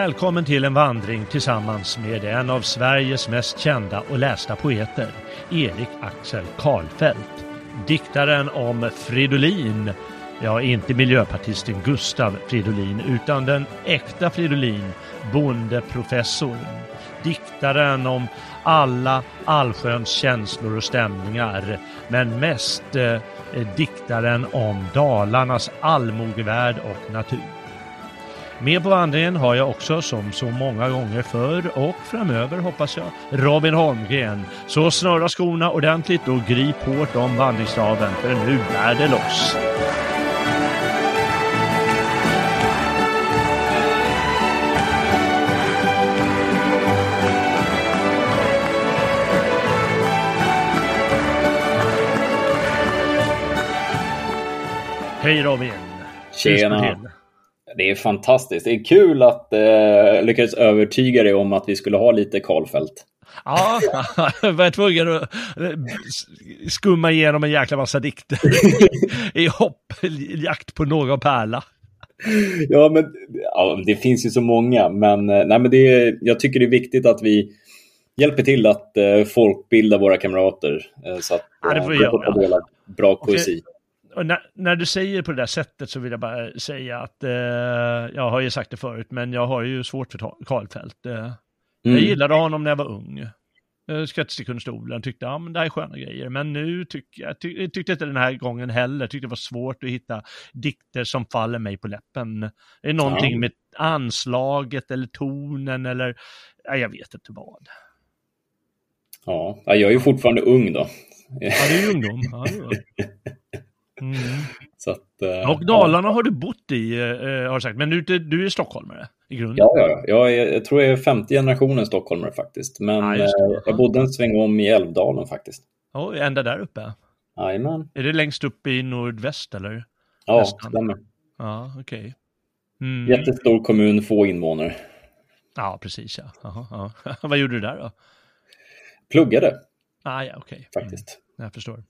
Välkommen till en vandring tillsammans med en av Sveriges mest kända och lästa poeter, Erik Axel Karlfeldt. Diktaren om Fridolin, ja inte miljöpartisten Gustav Fridolin utan den äkta Fridolin, bondeprofessorn. Diktaren om alla allsköns känslor och stämningar, men mest eh, diktaren om Dalarnas allmogevärld och natur. Med på vandringen har jag också, som så många gånger förr och framöver hoppas jag, Robin Holmgren. Så snöra skorna ordentligt och grip hårt om vandringsstaven, för nu är det loss. Hej Robin! Tjena! Det är fantastiskt. Det är kul att eh, lyckades övertyga dig om att vi skulle ha lite Karlfeldt. Ja, jag var tvungen att eh, skumma igenom en jäkla massa dikter i hopp, jakt på någon pärla. Ja, men ja, det finns ju så många, men, eh, nej, men det är, jag tycker det är viktigt att vi hjälper till att eh, folkbilda våra kamrater eh, så att Ja, det får vi göra. bra poesi. När, när du säger på det där sättet så vill jag bara säga att eh, jag har ju sagt det förut, men jag har ju svårt för Karlfeldt. Eh, Jag Mm. gillade honom när jag var ung. Eh, Skrättsekunsstolen tyckte, ja men det här är sköna grejer. Men nu tycker jag, ty, jag tyckte inte den här gången heller, tyckte det var svårt att hitta dikter som faller mig på läppen. Det är någonting Ja. med anslaget eller tonen eller, ja, jag vet inte vad. Ja, ja, jag är ju fortfarande ung då. Ja, du är ju ungdom. Ja. Mm. Så att, eh, Och Dalarna har du bott i, eh, har du sagt, men du, du är stockholmare i grunden? Ja, ja, ja. Jag, är, jag tror jag är femte generationen stockholmare faktiskt. Men Ja, det. eh, jag bodde en sväng om i Älvdalen faktiskt. Ja, ända där uppe. Jajamän. Är det längst upp i nordväst eller? Ja, Nästan. stämmer. Ja, okej. Mm. Jättestor kommun, få invånare. Ja, precis ja. Jaha, ja. Vad gjorde du där då? Pluggade Ah, ja, okej. faktiskt. Mm, jag förstår.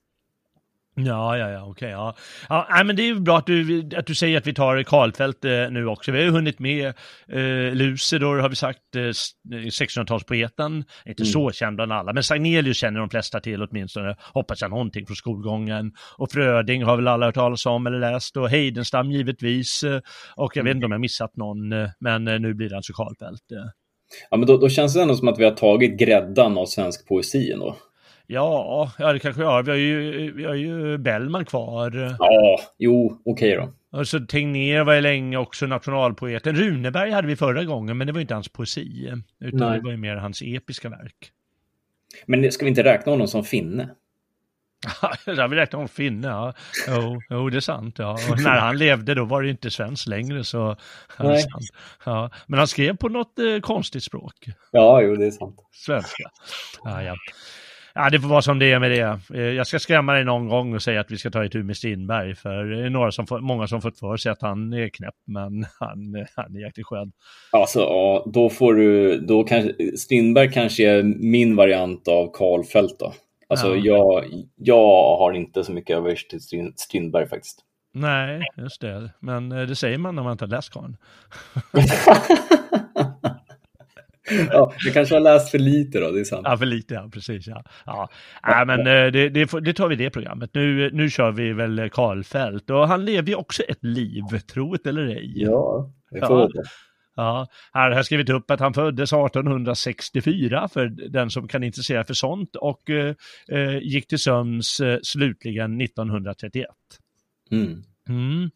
Ja, ja, ja, okej. ja. Ja, nej, men det är ju bra att du, att du säger att vi tar Karlfeldt eh, nu också. Vi har ju hunnit med eh, Lucidor, har vi sagt, eh, s- eh, 1600-talspoeten. Inte Mm. så känd bland alla, men Sagnelius känner de flesta till åtminstone. Hoppas jag någonting från skolgången. Och Fröding har väl alla hört talas om eller läst. Och Heidenstam givetvis. eh, Och jag vet inte om jag missat någon, eh, men nu blir det alltså Karlfeldt. Ja, men då, då känns det ändå som att vi har tagit gräddan av svensk poesi ändå. Ja, ja, det kanske jag har. Vi har ju, vi har ju Bellman kvar. Ja, jo, okej då. Och så Tegnér var ju länge också nationalpoeten. Runeberg hade vi förra gången, men det var ju inte hans poesi. Utan Nej. det var ju mer hans episka verk. Men ska vi inte räkna honom som finne? Där vi räknar om finne, ja. Jo, jo, det är sant. Ja. Och när han levde då var det ju inte svenskt längre. Så, ja, Nej. Ja. Men han skrev på något eh, konstigt språk. Ja, jo, det är sant. Svenska. Ja, ja. Ja, det får vara som det är med det. Eh, Jag ska skrämma dig någon gång och säga att vi ska ta itu med Strindberg. För det är några som får, många som fått för sig att han är knäpp, men han, han är jäkligt skön. Alltså, ja, då får du, då kanske, Strindberg kanske är min variant av Karlfeldt då. Alltså, Ja. jag, jag har inte så mycket över till Strin- Strindberg faktiskt. Nej, just det. Men eh, det säger man när man inte har läst karln. ja, du kanske har läst för lite då, det är sant. Ja, för lite, ja, precis. Ja. Ja. Nej, men eh, det, det, det tar vi det programmet. Nu, nu kör vi väl Karlfeldt. Och han lever ju också ett liv, tro det eller ej. Ja, vi får Ja. Ja, här har jag skrivit upp att han föddes 1864 för den som kan intressera för sånt och eh, eh, gick till sömns eh, slutligen 1931. Mm. Mm.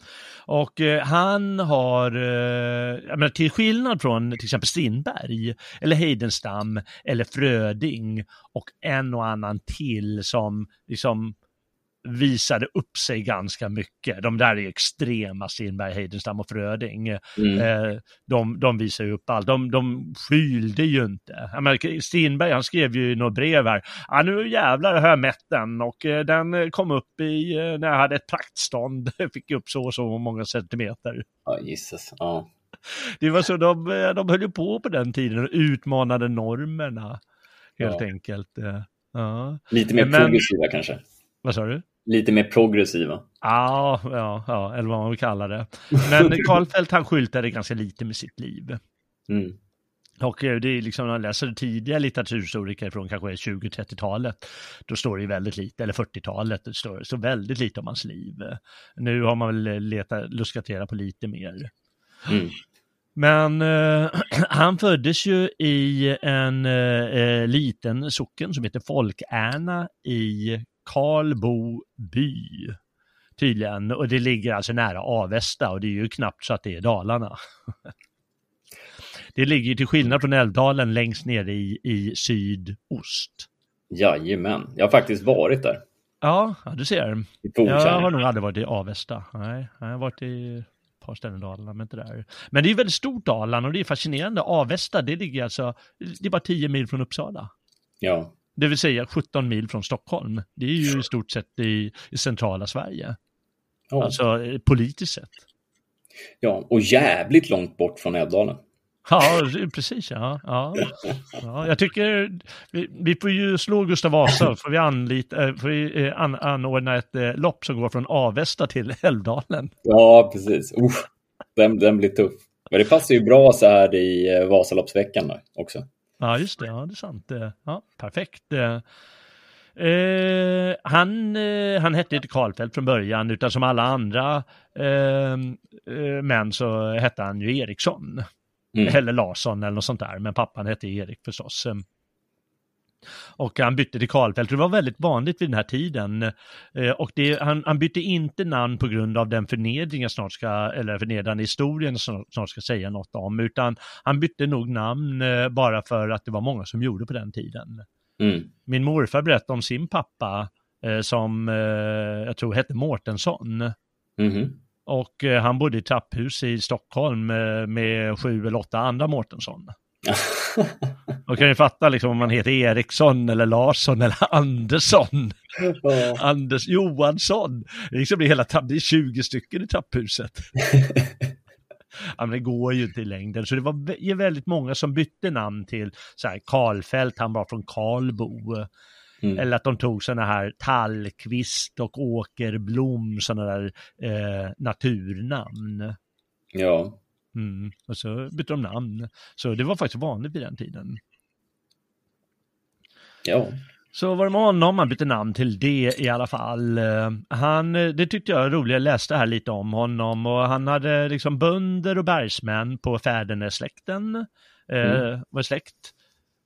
Och eh, han har, eh, jag menar, till skillnad från till exempel Strindberg, eller Heidenstam, eller Fröding och en och annan till som liksom visade upp sig ganska mycket. De där är extrema, Strindberg, Heidenstam och Fröding. Mm. Eh, de, de visar ju upp allt. De, de skylde ju inte. Menar, Strindberg han skrev ju i något brev här, ah, nu jävlar har jag mätt den och eh, den kom upp i, eh, när jag hade ett praktstånd, fick upp så och så många centimeter. Ja, gissas. Ja. Det var så de, de höll ju på på den tiden och utmanade normerna, helt Ja. enkelt. Ja. Lite mer Men- progressiva kanske. Vad sa du? Lite mer progressiva. Ja, ja, ja, eller vad man vill kalla det. Men Karlfeldt han skyltade ganska lite med sitt liv. Mm. Och eh, det är liksom, när man läser tidiga litteraturhistoriker från kanske 20-30-talet, då står det väldigt lite, eller 40-talet, det står så väldigt lite om hans liv. Nu har man väl letat, luskat reda på lite mer. Mm. Men eh, han föddes ju i en eh, eh, liten socken som heter Folkärna i Karlbo by. Tydligen, och det ligger alltså nära Avesta och det är ju knappt så att det är Dalarna. Det ligger till skillnad från Älvdalen längst ner i, i sydost. Jajamän. Jag har faktiskt varit där. Ja, du ser. Jag har nog aldrig varit i Avesta. Nej, jag har varit i ett par ställen i Dalarna, men inte där. Men det är ju väldigt stort Dalarna och det är fascinerande. Avesta, det ligger alltså, det är bara 10 mil från Uppsala. Ja. Det vill säga 17 mil från Stockholm. Det är ju i stort sett i, i centrala Sverige. Ja. Alltså eh, politiskt sett. ja. Och jävligt långt bort från Älvdalen. Ja, precis. Ja, ja. ja jag tycker vi, vi får ju slå Gustav Vasa, får vi, anlita, äh, får vi eh, an, anordna ett eh, lopp som går från Avesta till Älvdalen. Ja, precis. Usch, den, den blir tuff. Men det passar ju bra så här i eh, Vasaloppsveckan också. Ja, just det. Ja, det är sant. Eh, Ja, perfekt. Eh, Eh, han, eh, han hette inte Karlfeldt från början, utan som alla andra eh, eh, män så hette han ju Eriksson. Mm. Eller Larsson eller något sånt där, men pappan hette Erik förstås. Och han bytte till Karlfeldt, det var väldigt vanligt vid den här tiden. Eh, Och det, han, han bytte inte namn på grund av den förnedring jag snart ska, eller förnedrande historien som snart ska säga något om, utan han bytte nog namn eh, bara för att det var många som gjorde på den tiden. Mm. Min morfar berättade om sin pappa eh, som jag tror hette Mårtensson. Mhm. Och han bodde i trapphus i Stockholm med sju eller åtta andra Mårtensson. Och kan ju fatta liksom om man heter Eriksson eller Larsson eller Andersson. Ja. Anders Johansson. Det liksom blir hela det är 20 stycken i trapphuset. Ja, men det går ju inte i längden. Så det var vä- väldigt många som bytte namn till så här, Karlfeldt, han var från Karlbo. Mm. Eller att de tog sådana här Tallqvist och Åkerblom, sådana där eh, naturnamn. ja. Mm. Och så bytte de namn. Så det var faktiskt vanligt vid den tiden. Ja. Så var det med honom, han bytte namn till det i alla fall. Eh, Han, eh, det tyckte jag var roligt, jag läste här lite om honom och han hade liksom bönder och bergsmän på Fädernässläkten, eh, var släkt.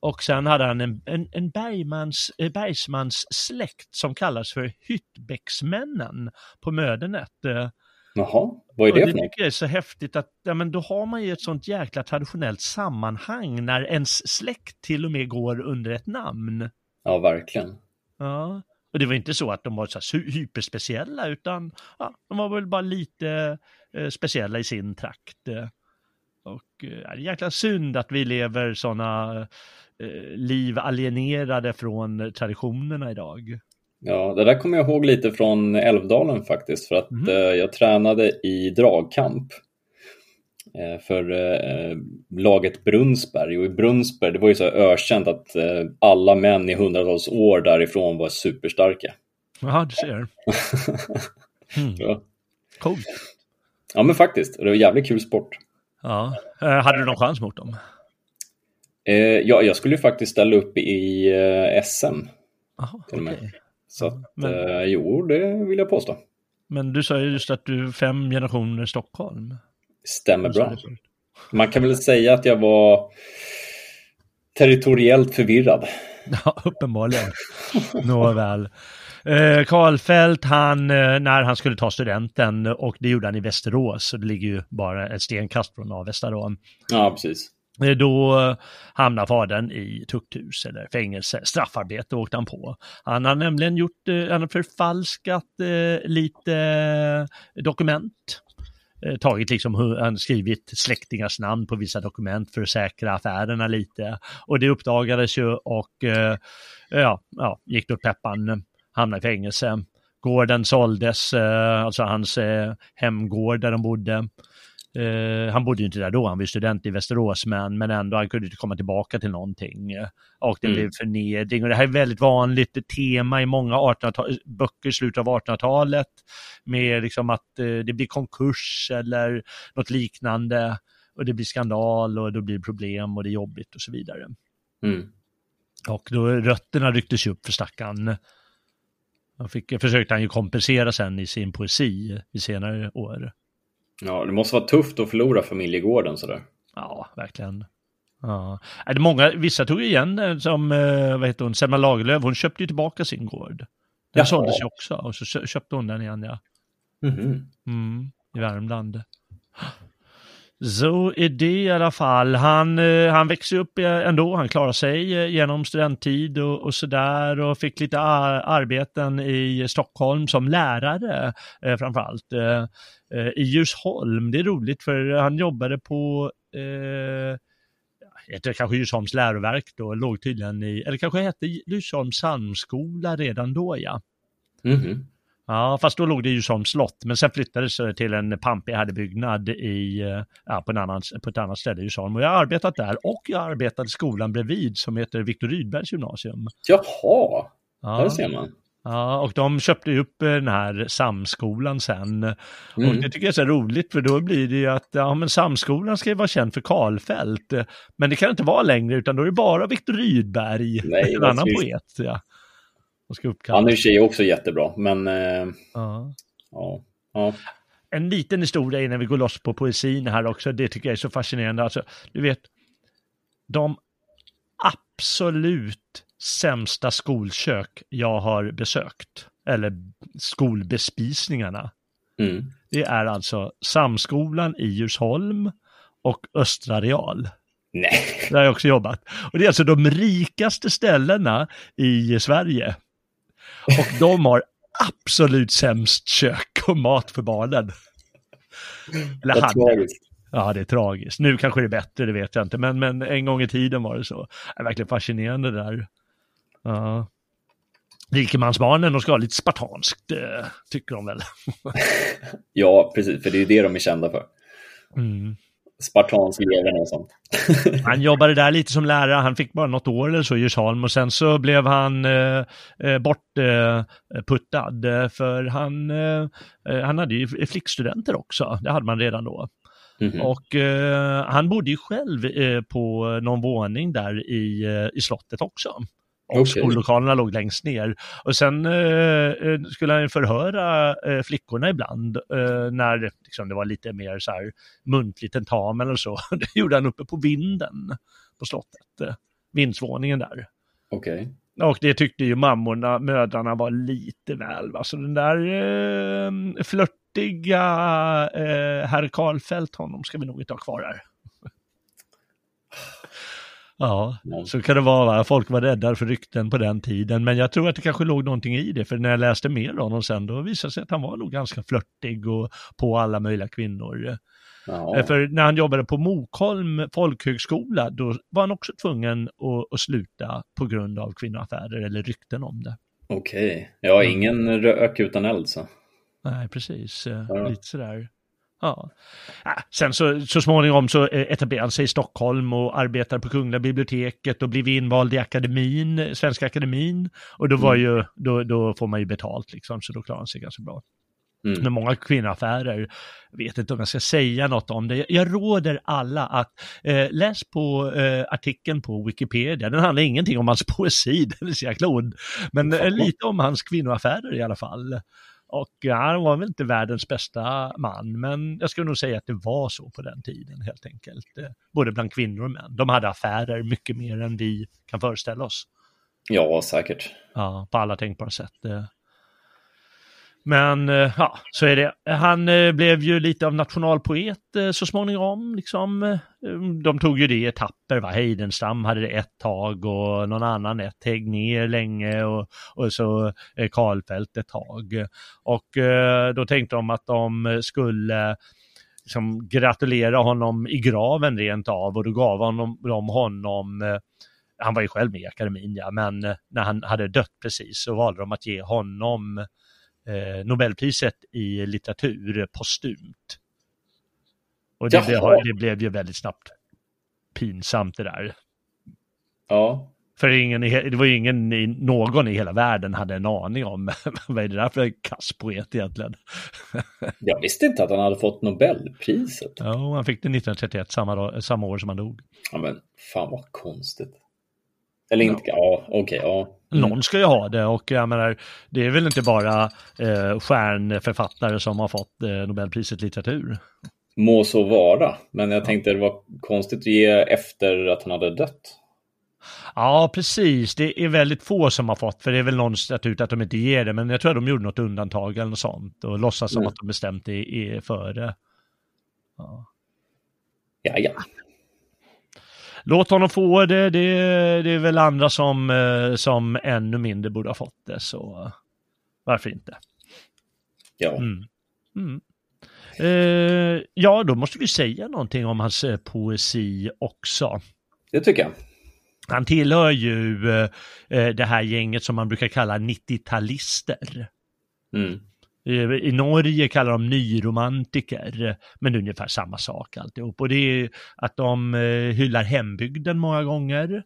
Och sen hade han en, en, en bergmans, bergsmans släkt som kallas för Hyttbäcksmännen på Mödernet. Jaha, vad är det det för något? jag är så häftigt att ja, men då har man ju ett sånt jäkla traditionellt sammanhang när ens släkt till och med går under ett namn. Ja, verkligen. Ja, och det var inte så att de var så hyperspeciella utan ja, de var väl bara lite eh, speciella i sin trakt. Och eh, det är jäkla synd att vi lever sådana eh, liv alienerade från traditionerna idag. Ja, det där kommer jag ihåg lite från Älvdalen faktiskt, för att eh, jag tränade i dragkamp eh, för eh, laget Brunsberg. Och i Brunsberg, det var ju så ökänt att eh, alla män i hundratals år därifrån var superstarka. Ja, du ser. Mm, Ja. coolt. ja, men faktiskt. Det var en jävligt kul sport. Ja. Eh, hade du någon chans mot dem? Eh, ja, jag skulle ju faktiskt ställa upp i SM. Jaha, Till okej. Så att, men- eh, jo, det vill jag påstå. Men du sa ju just att du är fem generationer Stockholm. Stämmer bra. Man kan väl säga att jag var territoriellt förvirrad. Ja, uppenbarligen. Nåväl. Eh, Karlfeldt, han, eh, när han skulle ta studenten, och det gjorde han i Västerås, så det ligger ju bara ett stenkast från Avesta då. Ja, precis. Eh, då eh, hamnar fadern i tukthus eller fängelse, straffarbete åkte han på. Han har nämligen gjort, eh, han har förfalskat lite dokument. Tagit liksom, han har skrivit släktingars namn på vissa dokument för att säkra affärerna lite. Och det uppdagades ju och ja, ja, gick då peppan, hamnade i fängelse. Gården såldes, alltså hans hemgård där de bodde. Eh, han bodde ju inte där då, han var student i Västerås, men, men ändå, han kunde inte komma tillbaka till någonting. Och det Mm. blev förnedring. Och det här är väldigt vanligt tema i många 1800 böcker i slutet av 1800-talet. Med liksom att eh, det blir konkurs eller något liknande. Och det blir skandal och då blir det problem och det är jobbigt och så vidare. Mm. Och då rötterna rycktes upp för stackaren. Han fick, försökte han ju kompensera sen i sin poesi i senare år. Ja, det måste vara tufft att förlora familjegården sådär. Ja, verkligen. Ja. Det många, vissa tog igen eh, som, eh, vad heter hon, Selma Lagerlöf, hon köpte ju tillbaka sin gård. Den Jaha. såldes ju också och så kö- köpte hon den igen, ja. Mhm. Mm, I Värmland. Så är det i alla fall. Han, eh, han växer upp eh, ändå, han klarar sig eh, genom studenttid och, och sådär och fick lite ar- arbeten i Stockholm som lärare eh, framförallt. Eh, I Ljusholm, det är roligt för han jobbade på eh, heter kanske Djursholms läroverk då, låg tydligen i, eller kanske hette Djursholms psalmskola redan då ja. Mhm. Ja, fast då låg det i Djursholms slott, men sen flyttades det till en pampig i, eh, ja, på, en annan, på ett annat ställe i Djursholm. Och jag har arbetat där och jag har arbetat i skolan bredvid som heter Viktor Rydbergs gymnasium. Jaha, där Ja, ser man. ja, och de köpte ju upp eh, den här samskolan sen. Och Mm. det tycker jag är så roligt för då blir det ju att ja, men samskolan ska ju vara känd för Karlfeldt. Men det kan inte vara längre utan då är det bara Viktor Rydberg, Nej, en annan poet. Ja. Och ska Han är i och för sig också jättebra, men eh, Ja. ja. ja. en liten historia innan vi går loss på poesin här också. Det tycker jag är så fascinerande. Alltså, du vet, de absolut sämsta skolkök jag har besökt, eller skolbespisningarna, Mm. det är alltså Samskolan i Djursholm och Östra Real. Nej, Där har jag också jobbat. Och det är alltså de rikaste ställena i Sverige. Och de har absolut sämst kök och mat för barnen. Eller vad hade. tragiskt. Ja, det är tragiskt. Nu kanske det är bättre, det vet jag inte. Men, men en gång i tiden var det så. Det är verkligen fascinerande det där. Ja. Rikemansbarnen, de ska ha lite spartanskt, eh, tycker de väl. Ja, precis, för det är det de är kända för. Mm. Spartansk leverne och sånt. Han jobbade där lite som lärare, han fick bara något år eller så i Djursholm och sen så blev han eh, eh, bortputtad eh, för han, eh, eh, han hade ju flickstudenter också, det hade man redan då. Mhm. Och eh, han bodde ju själv eh, på någon våning där i, eh, i slottet också. Och Okej. skollokalerna låg längst ner. Och sen eh, eh, skulle han förhöra eh, flickorna ibland eh, när det, liksom, det var lite mer så här muntlig tentamen eller så. Det gjorde han uppe på vinden på slottet, eh, vindsvåningen där. Okej. Och det tyckte ju mammorna, mödrarna var lite väl. Va? Så den där eh, flörtiga eh, herr Karlfeldt, honom ska vi nog inte ha kvar här. Ja, Ja. så kan det vara. Va? Folk var rädda för rykten på den tiden. Men jag tror att det kanske låg någonting i det. För när jag läste mer om honom sen, då visade det sig att han var nog ganska flörtig och på alla möjliga kvinnor. Jaha. Eh, För när han jobbade på Mokholm folkhögskola, då var han också tvungen att, att sluta på grund av kvinnoaffärer eller rykten om det. Okej. Ja, ingen rök utan eld så. Nej, precis. Ja. Lite sådär. Ja. Ja, Sen så, så småningom så eh, etablerade han sig i Stockholm och arbetade på Kungliga biblioteket och blev invald i akademin, Svenska akademin. Och då, var Mm. ju, då, då får man ju betalt liksom, så då klarar han sig ganska bra. Mm. med många kvinnoaffärer. Jag vet inte om jag ska säga något om det. Jag råder alla att eh, läs på eh, artikeln på Wikipedia. Den handlar ingenting om hans poesi, den är så jäkla ond. Men eh, lite om hans kvinnoaffärer i alla fall. Och ja, han var väl inte världens bästa man, men jag skulle nog säga att det var så på den tiden helt enkelt. Eh, både bland kvinnor och män. De hade affärer mycket mer än vi kan föreställa oss. Ja, säkert. Ja, på alla tänkbara sätt. Men eh, ja, så är det. Han eh, blev ju lite av nationalpoet eh, så småningom. Liksom. De tog ju det i etapper. Va? Heidenstam hade det ett tag och någon annan ett ner länge och, och så Karlfeldt ett tag. Och då tänkte de att de skulle liksom gratulera honom i graven rent av och då gav honom, de honom han var ju själv med i akademin, ja, men när han hade dött precis så valde de att ge honom eh, Nobelpriset i litteratur postumt. Och det blev, det blev ju väldigt snabbt pinsamt det där. Ja. För ingen, det var ju ingen, någon i hela världen hade en aning om vad är det där för kasspoet egentligen. Jag visste inte att han hade fått Nobelpriset. Ja, han fick det 1931, samma, samma år som han dog. Ja, men fan vad konstigt. Eller inte, ja, ja okej, okay, ja. Mm. Någon ska ju ha det och jag menar, det är väl inte bara eh, stjärnförfattare som har fått eh, Nobelpriset i litteratur. Må så vara, men jag tänkte det var konstigt att ge efter att han hade dött. Ja, precis. Det är väldigt få som har fått, för det är väl någon statut att de inte ger det, men jag tror att de gjorde något undantag eller något sånt och låtsas som mm. att de bestämt det före. Ja. ja, ja. Låt honom få det, det, det är väl andra som, eh, som ännu mindre borde ha fått det, så varför inte? Ja. Mm. Mm. Eh, ja, då måste vi säga någonting om hans eh, poesi också. Det tycker jag. Han tillhör ju eh, eh det här gänget som man brukar kalla 90-talister. Mm. I Norge kallar de nyromantiker, men det är ungefär samma sak alltihop. Och det är att de eh, hyllar hembygden många gånger.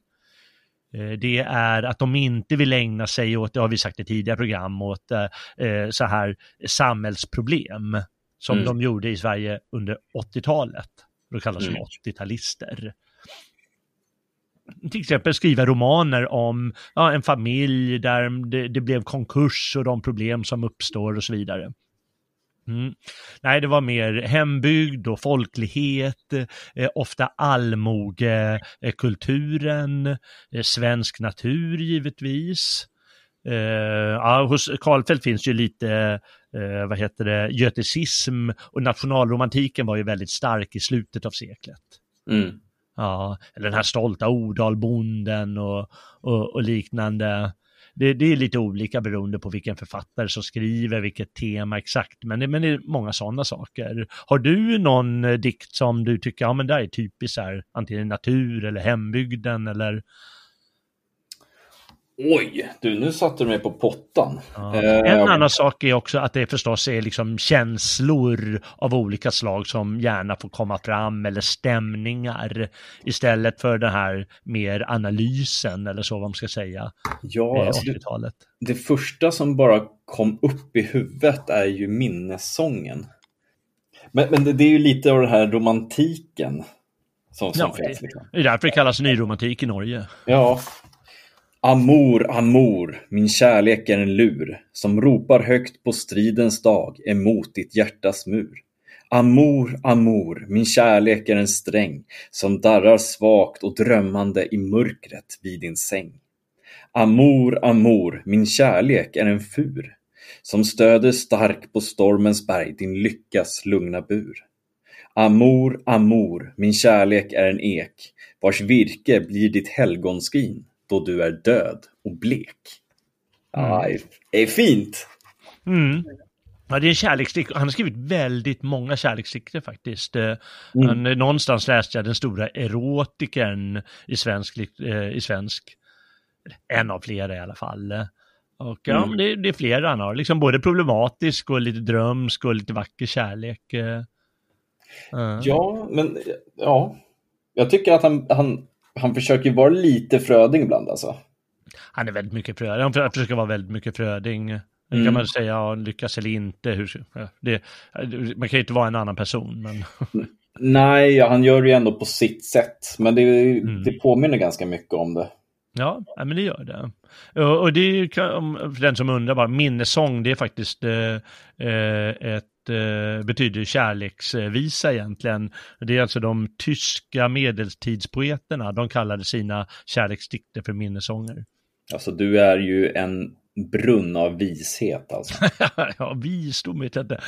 Eh, det är att de inte vill ägna sig åt, det har vi sagt i tidigare program, åt eh, så här samhällsproblem som mm. de gjorde i Sverige under 80-talet. Då kallas de mm. 80-talister till exempel skriva romaner om ja, en familj där det, det, blev konkurs och de problem som uppstår och så vidare. Mm. Nej, det var mer hembygd och folklighet, eh, ofta allmogekulturen, eh, eh, svensk natur givetvis. Eh, ja, hos Karlfeldt finns ju lite, eh, vad heter det, göticism och nationalromantiken var ju väldigt stark i slutet av seklet. Mm. Ja, eller den här stolta Odalbonden och, och, och liknande. Det, det, är lite olika beroende på vilken författare som skriver, vilket tema exakt, men det, men det är många sådana saker. Har du någon eh, dikt som du tycker, ja men det är typiskt här, antingen natur eller hembygden eller Oj, du nu satte du mig på pottan. Ja. En eh, annan sak är också att det förstås är liksom känslor av olika slag som gärna får komma fram eller stämningar istället för den här mer analysen eller så vad man ska säga. Ja, alltså det, det, första som bara kom upp i huvudet är ju minnessången. Men, men det, det är ju lite av den här romantiken som, som ja, finns. Liksom. Det är därför det kallas nyromantik i Norge. Ja, Amor, amor, min kärlek är en lur som ropar högt på stridens dag emot ditt hjärtas mur. Amor, amor, min kärlek är en sträng som darrar svagt och drömmande i mörkret vid din säng. Amor, amor, min kärlek är en fur som stöder stark på stormens berg din lyckas lugna bur. Amor, amor, min kärlek är en ek vars virke blir ditt helgonskrin då du är död och blek. Mm. det är fint. Mm. Ja, det är en kärleksdikt. Han har skrivit väldigt många kärleksdikter faktiskt. Eh, mm. Han, någonstans läste jag den stora erotikern i svensk, eh, i svensk, en av flera i alla fall. Och ja, mm. det, det, är flera han har, liksom både problematisk och lite drömsk och lite vacker kärlek. Uh. Ja, men ja, jag tycker att han, han han försöker vara lite Fröding ibland alltså. Han är väldigt mycket Fröding. Han försöker vara väldigt mycket Fröding. Mm. kan man säga, ja, lyckas eller inte. Hur, det, man kan ju inte vara en annan person. Men... Nej, han gör det ju ändå på sitt sätt. Men det, mm. det påminner ganska mycket om det. Ja, men det gör det. Och det är för den som undrar bara, minnessång, det är faktiskt eh, eh ett eh, betyder kärleksvisa egentligen. Det är alltså de tyska medeltidspoeterna, de kallade sina kärleksdikter för minnessånger. Alltså du är ju en brunn av vishet alltså. ja, visdom vet jag inte.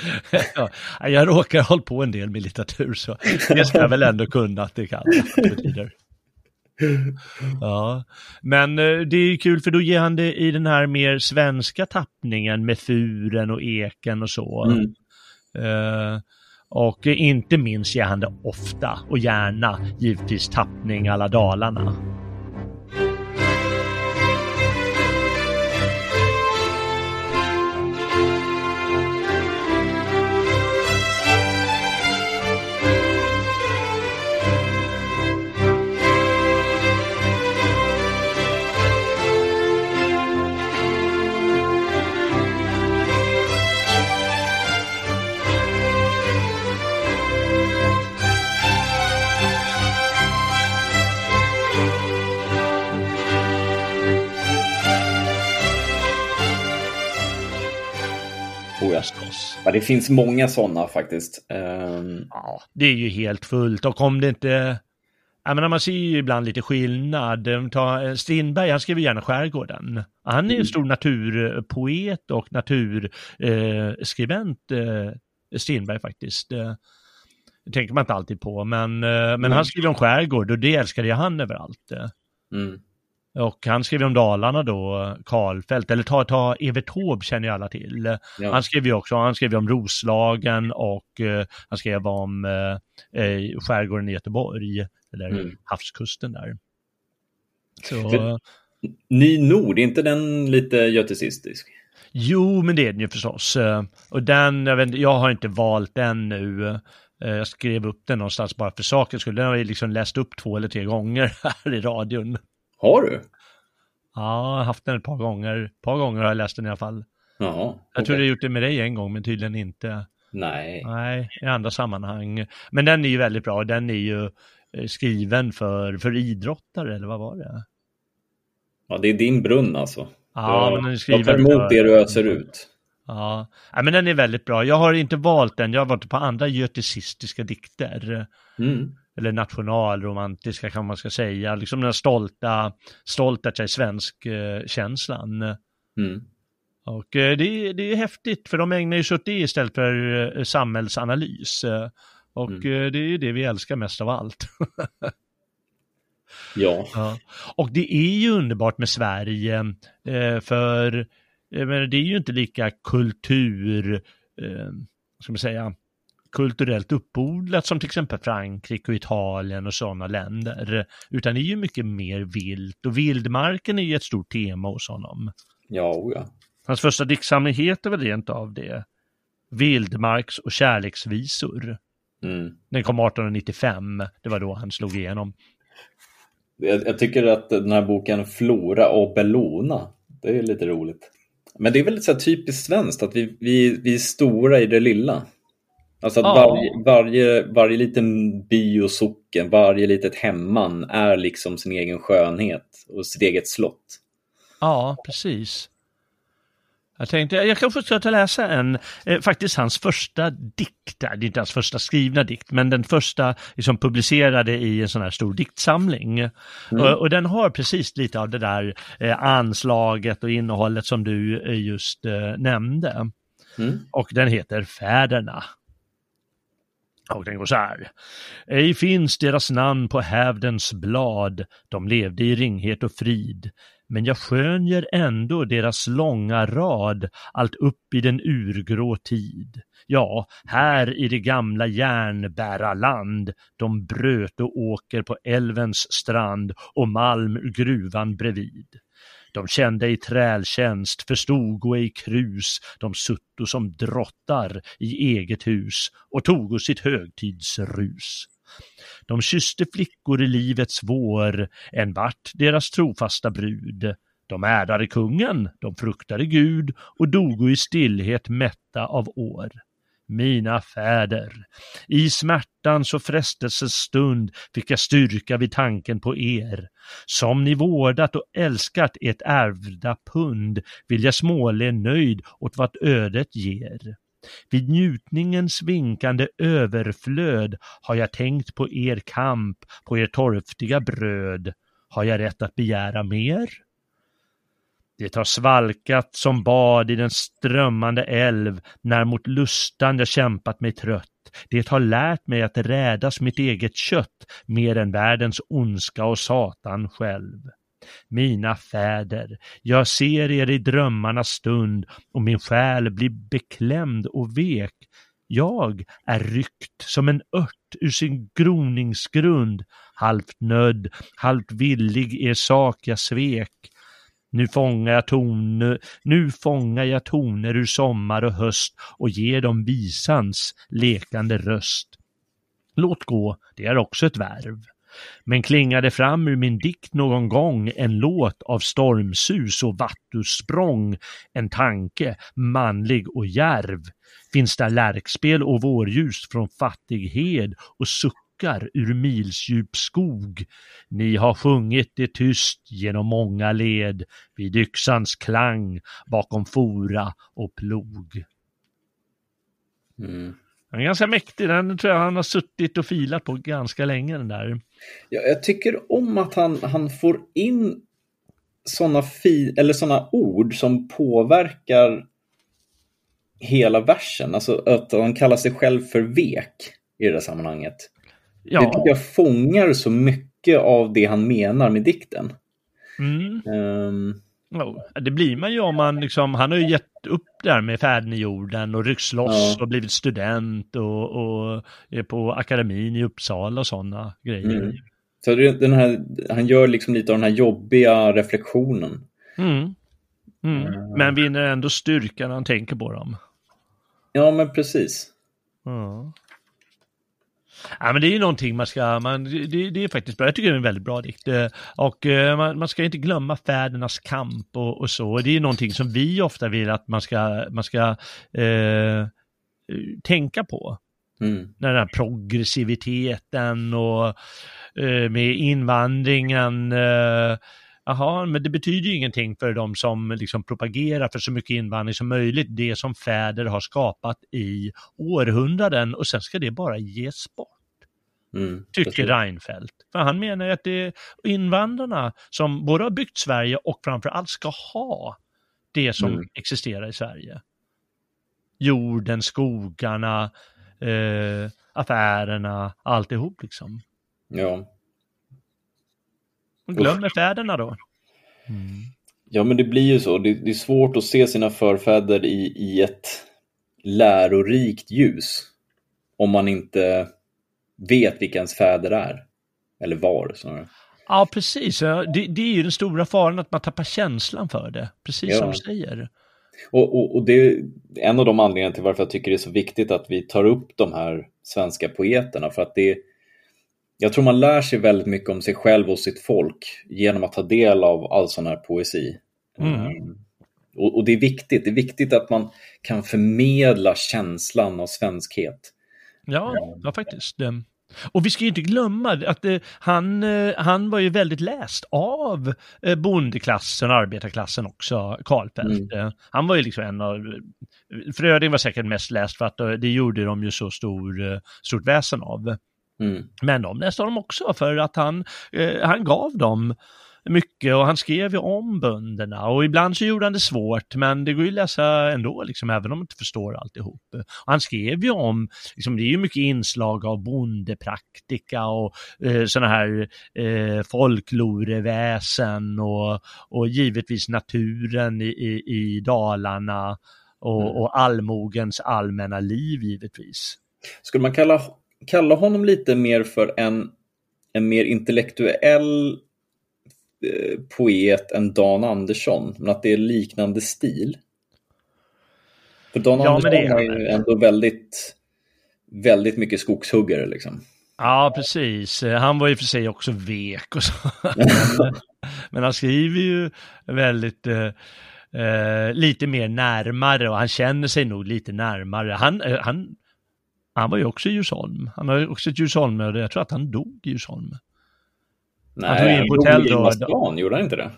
ja, jag råkar ha hållit på en del med litteratur så det ska jag väl ändå kunna att det kan. Betyder. Ja, men eh, det är ju kul för då ger han det i den här mer svenska tappningen med furen och eken och så. Mm. Uh, och inte minst ger han det ofta och gärna givetvis tappning alla Dalarna. Förstås. Ja, det finns många sådana faktiskt. Um... Ja, det är ju helt fullt och om det inte... Jag menar, man ser ju ibland lite skillnad. Ta Strindberg, han skriver gärna Skärgården. Han är en mm. stor naturpoet och naturskribent, eh, Strindberg faktiskt. Det tänker man inte alltid på, men, eh, men mm. han skriver om skärgård och det älskade jag han överallt. Mm. Och han skrev om Dalarna då, Karlfeldt, eller ta, ta Evert Taube känner ju alla till. Ja. Han skrev ju också, han skrev om Roslagen och uh, han skrev om uh, uh, skärgården i Göteborg, eller mm. havskusten där. Så, För, Ny Nord, är inte den lite götesistisk? Jo, men det är den ju förstås. Och den, jag, vet, jag har inte valt den nu. Jag skrev upp den någonstans bara för sakens skull. Den har jag liksom läst upp två eller tre gånger här i radion. Har du? Ja, jag har haft den ett par gånger. Ett par gånger har jag läst den i alla fall. Jaha, okay. Jag tror jag gjort det med dig en gång, men tydligen inte. Nej. Nej, i andra sammanhang. Men den är ju väldigt bra. Den är ju eh, skriven för, för idrottare, eller vad var det? Ja, det är din brunn alltså. Ja, men den är skriven jag tar emot det du öser ut. Ja. ja, men den är väldigt bra. Jag har inte valt den, jag har varit på andra götesistiska dikter. Mm eller nationalromantiska kan man ska säga, liksom den stolta, stolta sig svensk-känslan. Mm. Och eh, det, det är häftigt, för de ägnar ju sig åt det istället för eh, samhällsanalys. Och mm. Eh, det är det vi älskar mest av allt. ja. ja. Och det är ju underbart med Sverige, för det är ju inte lika kultur, ska man säga, kulturellt uppodlat som till exempel Frankrike och Italien och sådana länder. Utan det är ju mycket mer vilt och vildmarken är ju ett stort tema hos honom. Ja, ja. Hans första diktsamling heter väl rent av det. Vildmarks och kärleksvisor. Mm. Den kom 1895, det var då han slog igenom. Jag, jag tycker att den här boken Flora och Bellona, det är lite roligt. Men det är väl så typiskt svenskt att vi, vi, vi är stora i det lilla. Alltså att ja. varje, varje, varje liten by och socken, varje litet hemman är liksom sin egen skönhet och sitt eget slott. Ja, precis. Jag tänkte, jag kan fortsätta läsa en, eh, faktiskt hans första dikt, det är inte hans första skrivna dikt, men den första liksom publicerade i en sån här stor diktsamling. Mm. Och, och, den har precis lite av det där eh, anslaget och innehållet som du eh, just eh, nämnde. Mm. Och den heter Fäderna. Och den går så här. Ej finns deras namn på hävdens blad, de levde i ringhet och frid, men jag skönjer ändå deras långa rad allt upp i den urgrå tid. Ja, här i det gamla järnbärarland, de bröt och åker på älvens strand och malm ur gruvan bredvid. De kände i trältjänst, förstod och i krus, de sutto som drottar i eget hus och togo sitt högtidsrus. De kysste flickor i livets vår, en vart deras trofasta brud. De ärdade kungen, de fruktade Gud och dogo i stillhet mätta av år mina fäder. I smärtans och frestelsens stund fick jag styrka vid tanken på er. Som ni vårdat och älskat ert ärvda pund vill jag småle nöjd åt vad ödet ger. Vid njutningens vinkande överflöd har jag tänkt på er kamp, på er torftiga bröd. Har jag rätt att begära mer? Det har svalkat som bad i den strömmande älv när mot lustan jag kämpat mig trött. Det har lärt mig att rädas mitt eget kött mer än världens ondska och Satan själv. Mina fäder, jag ser er i drömmarnas stund och min själ blir beklämd och vek. Jag är ryckt som en ört ur sin groningsgrund, halvt nödd, halvt villig er sak jag svek. Nu fångar jag toner, nu fångar jag toner ur sommar och höst och ger dem visans lekande röst. Låt gå, det är också ett värv. Men klingade fram ur min dikt någon gång en låt av stormsus och vattusprång, en tanke, manlig och järv, finns där lärkspel och vårljus från fattighed och suckar ur milsdjup skog. Ni har sjungit det tyst genom många led vid yxans klang bakom fora och plog. Mm. Den är ganska mäktig, den tror jag han har suttit och filat på ganska länge den där. Ja, jag tycker om att han, han får in sådana fi, såna ord som påverkar hela versen. Alltså att han kallar sig själv för vek i det sammanhanget. Ja. Det tycker jag fångar så mycket av det han menar med dikten. Mm. Um... Oh, det blir man ju om man liksom, han har ju gett upp där med färden i jorden och ryckts loss ja. och blivit student och, och är på akademin i Uppsala och sådana grejer. Mm. Så den här, han gör liksom lite av den här jobbiga reflektionen. Mm. Mm. Uh. Men vinner ändå styrka när han tänker på dem. Ja, men precis. Ja. Ja, men det är ju någonting man ska, man, det, det är faktiskt bra, jag tycker det är en väldigt bra dikt. Eh, och eh, man, man ska inte glömma fädernas kamp och, och så. Det är någonting som vi ofta vill att man ska, man ska eh, tänka på. Mm. Den här progressiviteten och eh, med invandringen. Eh, Jaha, men det betyder ju ingenting för de som liksom propagerar för så mycket invandring som möjligt, det som fäder har skapat i århundraden och sen ska det bara ges bort. Mm, tycker Reinfeldt. För han menar ju att det är invandrarna som både har byggt Sverige och framförallt ska ha det som mm. existerar i Sverige. Jorden, skogarna, eh, affärerna, alltihop liksom. Ja. Och glömmer fäderna då. Mm. Ja, men det blir ju så. Det, det, är svårt att se sina förfäder i, i ett lärorikt ljus om man inte vet vilka ens fäder är. Eller var snarare. Ja, precis. Det, det, är ju den stora faran att man tappar känslan för det, precis ja. som du säger. Och, och, och, det är en av de anledningarna till varför jag tycker det är så viktigt att vi tar upp de här svenska poeterna. För att det, jag tror man lär sig väldigt mycket om sig själv och sitt folk genom att ta del av all sån här poesi. Mm. Um, och, och, det är viktigt. Det är viktigt att man kan förmedla känslan av svenskhet. Ja, ja faktiskt. Och vi ska ju inte glömma att eh, han, eh, han var ju väldigt läst av eh, bondeklassen och arbetarklassen också, Karlfeldt. Mm. Han var ju liksom en av, Fröding var säkert mest läst för att det gjorde de ju så stor, stort väsen av. Mm. Men de läste honom också för att han, han gav dem mycket och han skrev ju om bönderna och ibland så gjorde han det svårt men det går ju att läsa ändå liksom även om man inte förstår alltihop. Och han skrev ju om, liksom, det är ju mycket inslag av bondepraktika och eh, sådana här eh, folkloreväsen och, och givetvis naturen i, i, i Dalarna och, mm. och allmogens allmänna liv givetvis. Skulle man kalla, kalla honom lite mer för en, en mer intellektuell poet än Dan Andersson, men att det är liknande stil. För Dan ja, Andersson är, är ju ändå väldigt, väldigt mycket skogshuggare liksom. Ja, precis. Han var ju för sig också vek och så. men, han skriver ju väldigt eh, eh, lite mer närmare och han känner sig nog lite närmare. Han, eh, han, han var ju också i Djursholm. Han har ju också ett Djursholm och jag tror att han dog i Djursholm. Nej, han tog in på hotell då. Stan, gjorde han inte det?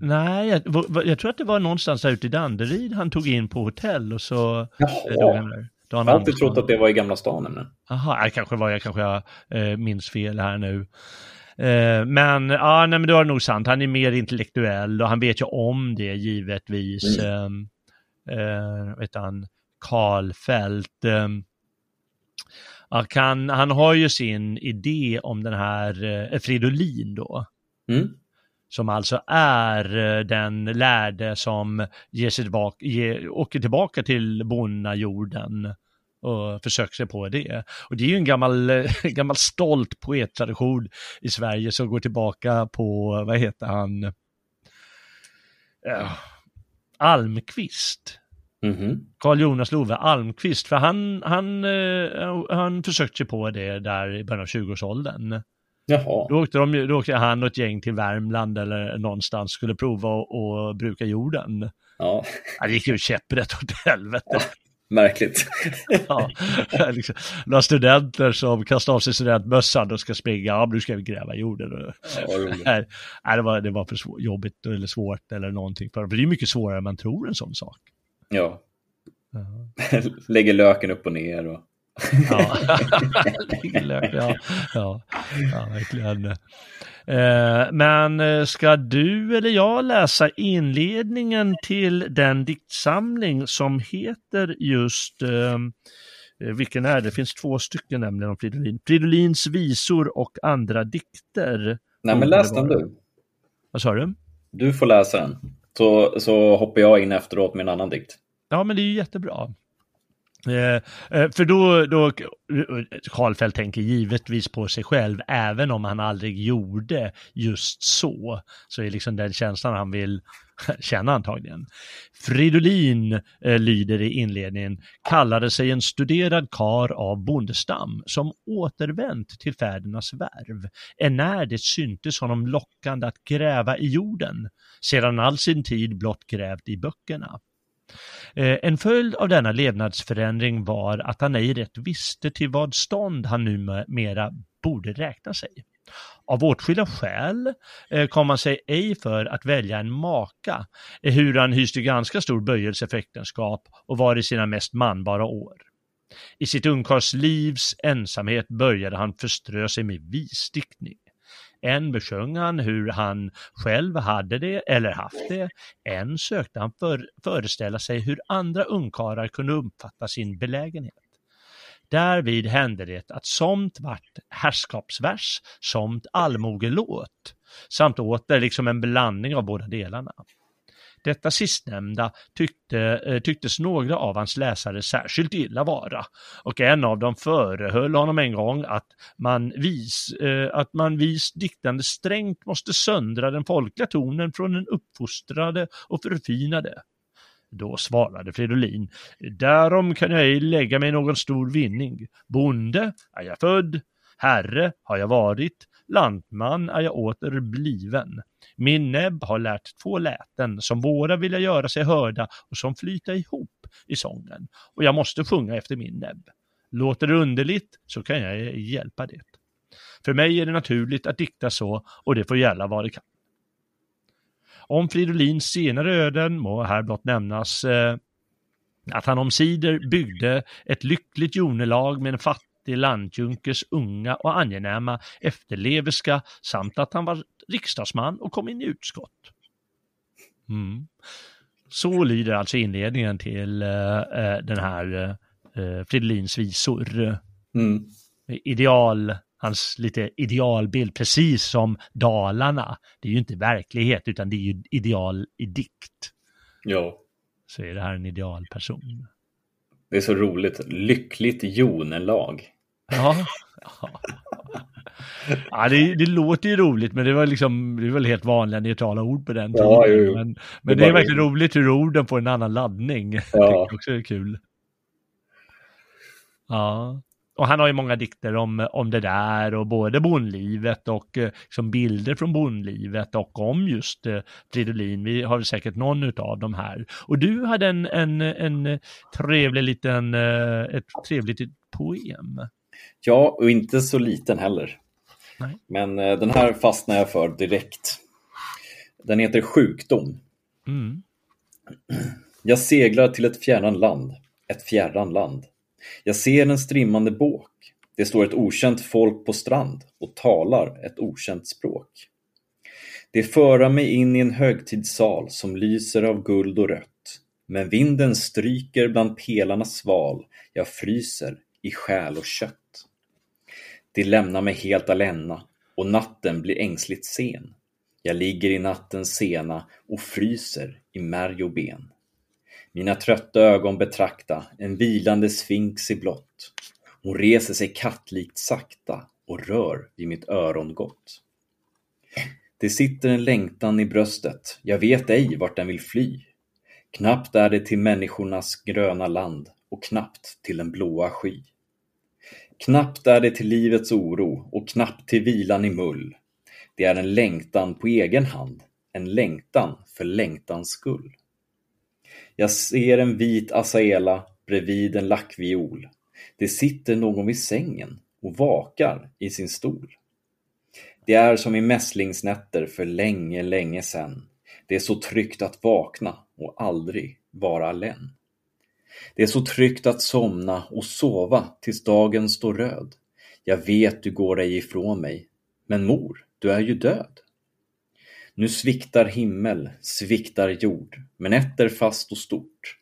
Nej, jag, jag, tror att det var någonstans där ute i Danderyd han tog in på hotell och så Jaha. dog han där. Jag har alltid trott att det var i Gamla stan. Jaha, kanske var jag kanske jag eh, minns fel här nu. Eh, men, ja, nej, men det var nog sant. Han är mer intellektuell och han vet ju om det givetvis. Mm. Eh, eh, vet han, Karlfeldt. Eh, han, han har ju sin idé om den här eh, Fridolin då. Mm. Som alltså är eh, den lärde som ger sig tillbaka, ger, åker tillbaka till bonnajorden och försöker sig på det. Och det är ju en gammal, gammal stolt poettradition i Sverige som går tillbaka på, vad heter han, uh, Almqvist. Mm -hmm. Carl Jonas Love Almqvist, för han, han, uh, han försökte sig på det där i början av 20-årsåldern. Jaha. Då åkte, de, då åkte han och ett gäng till Värmland eller någonstans skulle prova att bruka jorden. Ja. Det gick ju käpprätt åt helvete. Ja. Märkligt. ja, liksom, några studenter som kastar av sig studentmössan och ska springa, ja nu ska vi gräva jorden. Ja, det, var, det var för svår, jobbigt eller svårt eller någonting. För det är mycket svårare än man tror en sån sak. Ja. Lägger löken upp och ner och... ja, ja. ja, ja verkligen. Eh, men eh, ska du eller jag läsa inledningen till den diktsamling som heter just eh, vilken är det? Det finns två stycken nämligen om Fridolin. Fridolins visor och andra dikter. Nej, men läs den du. Vad sa du? Du får läsa den. Så, så hoppar jag in efteråt med en annan dikt. Ja, men det är ju jättebra. Eh, eh, för då, då, Karlfeldt tänker givetvis på sig själv, även om han aldrig gjorde just så, så är liksom den känslan han vill känna antagligen. Fridolin eh, lyder i inledningen, kallade sig en studerad kar av bondestam som återvänt till fädernas värv, enär det syntes honom lockande att gräva i jorden, sedan all sin tid blott grävt i böckerna. Eh, en följd av denna levnadsförändring var att han ej rätt visste till vad stånd han numera borde räkna sig. Av åtskilda skäl eh, kom han sig ej för att välja en maka, eh, hur han hyste ganska stor böjelse för äktenskap och var i sina mest manbara år. I sitt ungkarlslivs ensamhet började han förströ sig med visdiktning. En besjöng han hur han själv hade det eller haft det. En sökte han för, föreställa sig hur andra ungkarlar kunde uppfatta sin belägenhet. Därvid hände det att somt vart herrskapsvers, somt allmogelåt, samt åter liksom en blandning av båda delarna. Detta sistnämnda tyckte, eh, tycktes några av hans läsare särskilt illa vara och en av dem förehöll honom en gång att man, vis, eh, att man vis diktande strängt måste söndra den folkliga tonen från den uppfostrade och förfinade. Då svarade Fridolin, därom kan jag ej lägga mig någon stor vinning. Bonde är jag född, herre har jag varit, lantman är jag åter bliven. Min näbb har lärt två läten som våra vilja göra sig hörda och som flyta ihop i sången. Och jag måste sjunga efter min näbb. Låter det underligt så kan jag hjälpa det. För mig är det naturligt att dikta så och det får gälla vad det kan. Om Fridolins senare öden må här blott nämnas eh, att han omsider byggde ett lyckligt jonelag med en fattig landjunkers unga och angenäma efterleverska samt att han var riksdagsman och kom in i utskott. Mm. Så lyder alltså inledningen till uh, den här uh, Fridolins visor. Mm. Ideal, hans lite idealbild, precis som Dalarna. Det är ju inte verklighet utan det är ju ideal i dikt. Ja. Så är det här en idealperson. Det är så roligt. Lyckligt jonelag. Ja. ja det, det, låter ju roligt, men det var liksom, det var väl helt vanliga neutrala ord på den tiden. Ja, jo, Men, men det, det är verkligen roligt hur orden får en annan laddning. Ja. Det också är kul. Ja. Och han har ju många dikter om, om det där och både bondlivet och eh, liksom bilder från bondlivet och om just eh, Fridolin. Vi har säkert någon av dem här. Och du hade en, en, en trevlig liten, eh, ett trevligt poem. Ja, och inte så liten heller. Nej. Men eh, den här fastnar jag för direkt. Den heter Sjukdom. Mm. Jag seglar till ett fjärran land, ett fjärran land. Jag ser en strimmande båk, Det står ett okänt folk på strand och talar ett okänt språk. Det föra mig in i en högtidssal som lyser av guld och rött. Men vinden stryker bland pelarnas sval, jag fryser i själ och kött. De lämnar mig helt alena och natten blir ängsligt sen. Jag ligger i nattens sena och fryser i märg och ben. Mina trötta ögon betrakta en vilande sfinx i blått. Hon reser sig kattlikt sakta och rör vid mitt örongott. Det sitter en längtan i bröstet, jag vet ej vart den vill fly. Knappt är det till människornas gröna land och knappt till den blåa sky. Knappt är det till livets oro och knappt till vilan i mull. Det är en längtan på egen hand, en längtan för längtans skull. Jag ser en vit asaela bredvid en lackviol. Det sitter någon vid sängen och vakar i sin stol. Det är som i mässlingsnätter för länge, länge sen. Det är så tryggt att vakna och aldrig vara allen. Det är så tryggt att somna och sova tills dagen står röd. Jag vet du går ej ifrån mig, men mor, du är ju död. Nu sviktar himmel, sviktar jord, men ett är fast och stort.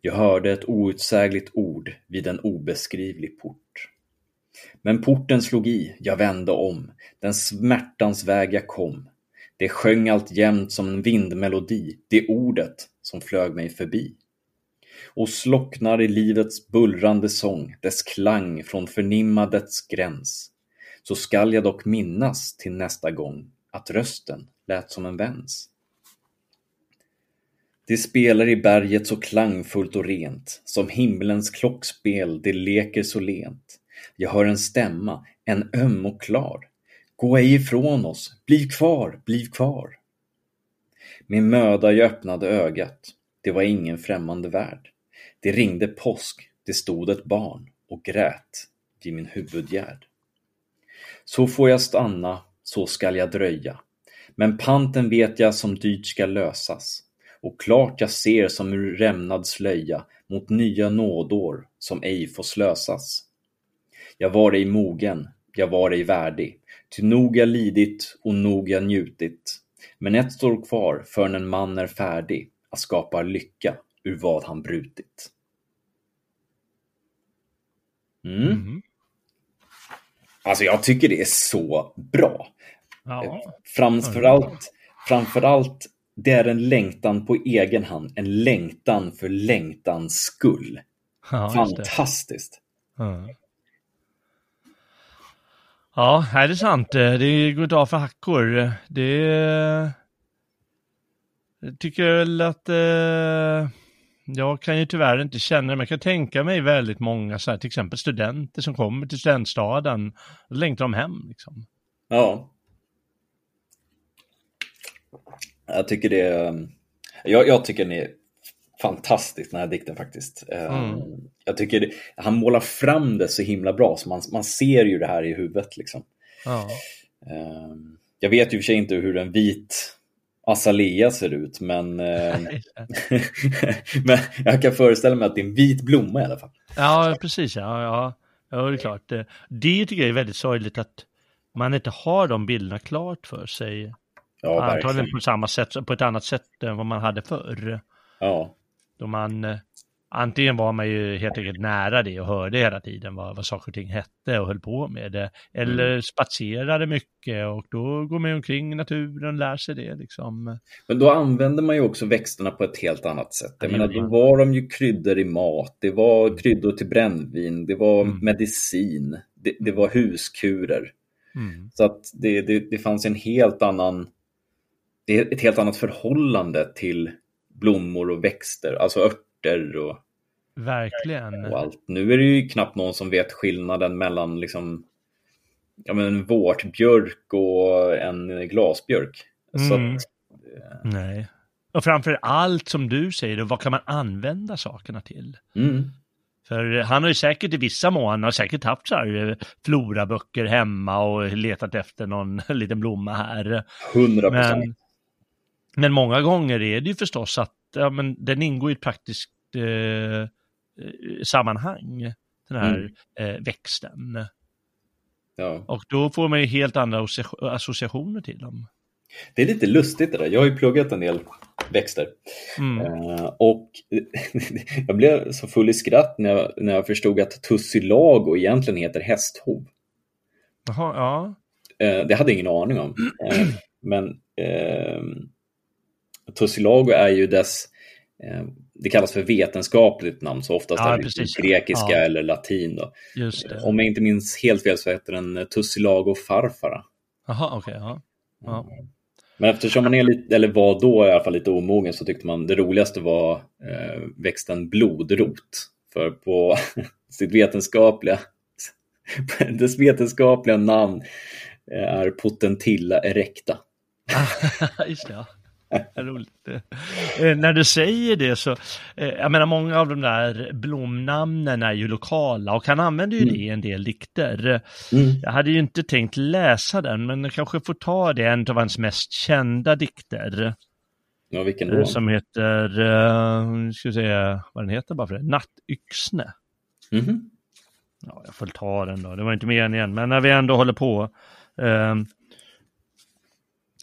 Jag hörde ett outsägligt ord vid en obeskrivlig port. Men porten slog i, jag vände om, den smärtans väg jag kom. Det sjöng allt jämt som en vindmelodi, det ordet som flög mig förbi. Och slocknar i livets bullrande sång, dess klang från förnimmadets gräns. Så skall jag dock minnas till nästa gång att rösten lät som en väns. Det spelar i berget så klangfullt och rent, som himlens klockspel, det leker så lent. Jag hör en stämma, en öm och klar. Gå ej ifrån oss, bliv kvar, bliv kvar. Med möda jag öppnade ögat, det var ingen främmande värld. Det ringde påsk, det stod ett barn och grät vid min huvudgärd. Så får jag stanna, så skall jag dröja. Men panten vet jag som dyrt skall lösas. Och klart jag ser som ur rämnad slöja mot nya nådår som ej får slösas. Jag var ej mogen, jag var ej värdig, ty nog jag lidit och nog jag njutit. Men ett står kvar förrän en man är färdig att skapa lycka ur vad han brutit. Mm. Mm. Alltså jag tycker det är så bra. Ja. Framförallt, framförallt, det är en längtan på egen hand. En längtan för längtans skull. Ja, Fantastiskt. Ja. ja, är det sant. Det går av för hackor. Det jag tycker väl att eh, jag kan ju tyvärr inte känna det, men jag kan tänka mig väldigt många, så här, till exempel studenter som kommer till studentstaden och längtar de hem. Liksom. Ja. Jag tycker det är, jag, jag tycker är fantastisk den här dikten faktiskt. Eh, mm. Jag tycker det, han målar fram det så himla bra så man, man ser ju det här i huvudet liksom. Ja. Eh, jag vet ju för sig inte hur en vit azalea ser ut men, eh, men jag kan föreställa mig att det är en vit blomma i alla fall. Ja, precis. Ja, ja. ja det är klart. Det tycker jag är väldigt sorgligt att man inte har de bilderna klart för sig. Ja, Antagligen på samma sätt, på ett annat sätt än vad man hade förr. Ja. Då man, eh, antingen var man ju helt enkelt nära det och hörde hela tiden vad, vad saker och ting hette och höll på med det. Eller mm. spatserade mycket och då går man omkring i naturen och lär sig det liksom. Men då använde man ju också växterna på ett helt annat sätt. Jag menar, då var de ju kryddor i mat, det var mm. kryddor till brännvin, det var mm. medicin, det, det, var huskurer. Mm. Så att det, det, det fanns en helt annan ett helt annat förhållande till blommor och växter, alltså örter och, Verkligen. och allt. Nu är det ju knappt någon som vet skillnaden mellan liksom, ja, men en vårtbjörk och en glasbjörk. Mm. Att, eh... Nej. Och framför allt som du säger, vad kan man använda sakerna till? Mm. För han har ju säkert i vissa mån, han har säkert haft så här eh, floraböcker hemma och letat efter någon liten blomma här. 100 procent. Men många gånger är det ju förstås att ja, men den ingår i ett praktiskt eh, eh sammanhang, den här mm. eh, växten. Ja. Och då får man ju helt andra associa- associationer till dem. Det är lite lustigt det där. Jag har ju pluggat en del växter. Mm. Eh, och jag blev så full i skratt när jag, när jag förstod att tussilago egentligen heter hästhov. Jaha, ja. Eh, det hade jag ingen aning om. Eh, men tussilago är ju dess, det kallas för vetenskapligt namn, så oftast Ja, är det precis. grekiska Ja. eller latin. Om jag inte minns helt fel så heter den eh, tussilago farfara. Jaha, okej. ja. Ja. Men eftersom man är lite, eller var då i alla fall lite omogen så tyckte man det roligaste var eh, växten blodrot. För på sitt vetenskapliga, dess vetenskapliga namn eh, är Potentilla erecta. Just det, ja. Roligt. Eh, när du säger det så, eh, jag menar många av de där blomnamnen är ju lokala och han använder ju Mm. det i en del dikter. Mm. Jag hade ju inte tänkt läsa den, men jag kanske får ta det, en av hans mest kända dikter. Ja, vilken eh, då? Som heter, nu ska vi se vad den heter bara för det, Nattyxne. Mhm. Ja, jag får ta den då, det var inte igen, men när vi ändå håller på.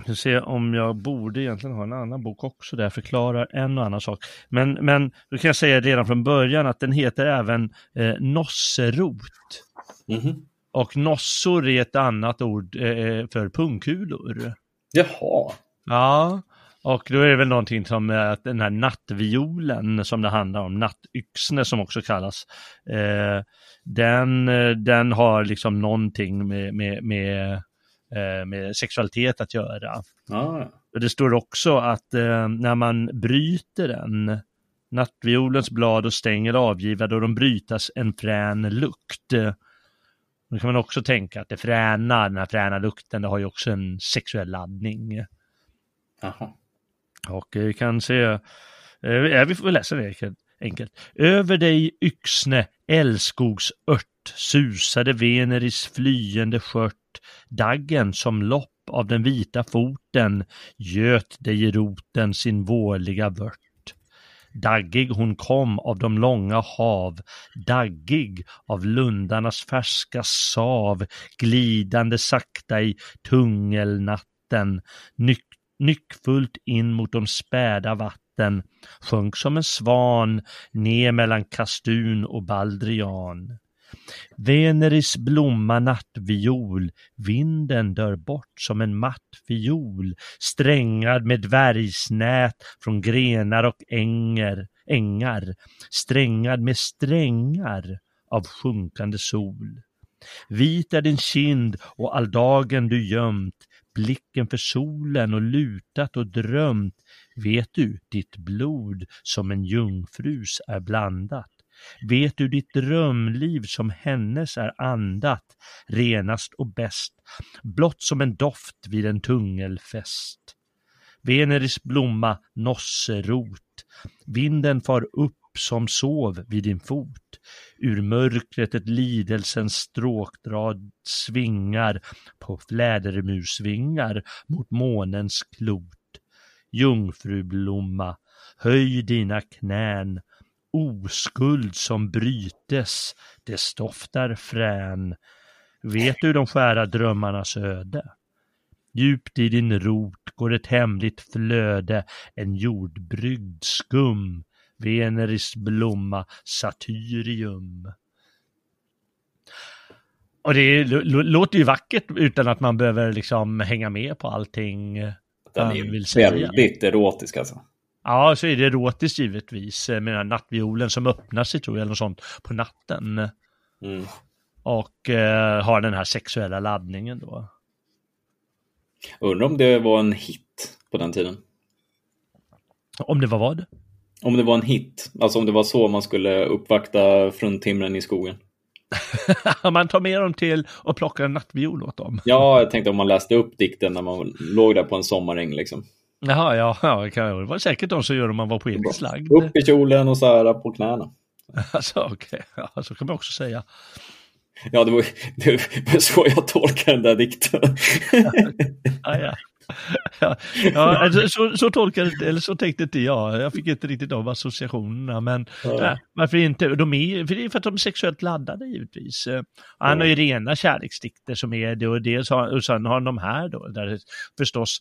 Ska se om jag borde egentligen ha en annan bok också där jag förklarar en och annan sak. Men, men då kan jag säga redan från början att den heter även eh, nosserot. Mhm. Och nossor är ett annat ord eh, för pungkulor. Jaha. Ja, och då är det väl någonting som eh, att den här nattviolen som det handlar om, nattyxne som också kallas, eh, den, eh, den har liksom någonting med, med, med, med sexualitet att göra. Ah. Och det står också att eh, när man bryter den, nattviolens blad och stängel avgiva då de brytas en frän lukt. Eh, Då kan man också tänka att det fräna, den här fräna lukten, det har ju också en sexuell laddning. Jaha. Och eh, vi kan se, eh, ja, vi får läsa det enkelt- enkelt. Över dig yxne, älskogsört, susade Veneris flyende skört, daggen som lopp av den vita foten göt dig i roten sin vårliga vört. Daggig hon kom av de långa hav, daggig av lundarnas färska sav, glidande sakta i tungelnatten, nyck, nyckfullt in mot de späda vatten, sjönk som en svan ner mellan kastun och baldrian. Veneris blomma nattviol, vinden dör bort som en matt fiol, strängad med dvärgsnät från grenar och änger, ängar, strängad med strängar av sjunkande sol. Vit är din kind och all dagen du gömt, blicken för solen och lutat och drömt, vet du ditt blod som en jungfrus är blandat. Vet du ditt drömliv som hennes är andat, renast och bäst, blott som en doft vid en tungelfest. Veneris blomma, nosserot, vinden far upp som sov vid din fot. Ur mörkret ett lidelsens stråkdrad svingar på flädermusvingar mot månens klot. Jungfrublomma, höj dina knän, oskuld som brytes, det stoftar frän. Vet du de skära drömmarnas öde? Djupt i din rot går ett hemligt flöde, en jordbryggd skum, Veneris blomma, satyrium. Och det låter ju vackert utan att man behöver liksom hänga med på allting Den är väldigt erotisk alltså. Ja, så är det erotiskt givetvis eh, med den här nattviolen som öppnar sig tror jag, eller något sånt, på natten. Mm. Och eh, har den här sexuella laddningen då. Undrar om det var en hit på den tiden. Om det var vad? Om det var en hit, alltså om det var så man skulle uppvakta fruntimren i skogen. man tar med dem till och plockar en nattviol åt dem. Ja, jag tänkte om man läste upp dikten när man låg där på en sommaräng liksom. Jaha, ja, ja det det var säkert de som gör om man var poetiskt lagd. Upp i kjolen och så här på knäna. Alltså, okej, ja, så kan man också säga. Ja, det var, det var så jag tolkar den där dikten. Ja, ja. ja, ja alltså, så, så tolkade, eller så tänkte inte jag. Jag fick inte riktigt av associationerna, men ja. nej, varför inte? De är, för det är för att de är sexuellt laddade givetvis. Han har ju rena kärleksdikter som är det och, det, och sen har han de här då, där förstås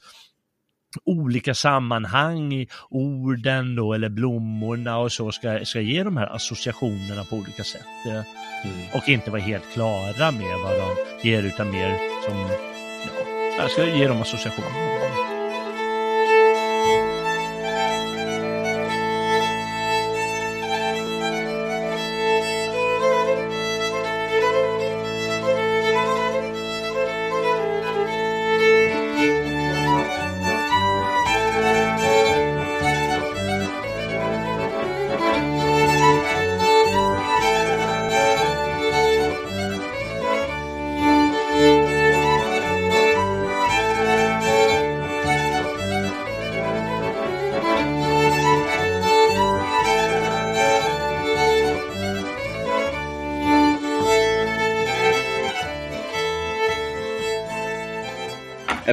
olika sammanhang i orden då, eller blommorna och så ska, ska ge de här associationerna på olika sätt. Mm. Och inte vara helt klara med vad de ger utan mer som, ja, jag ska ge dem associationer.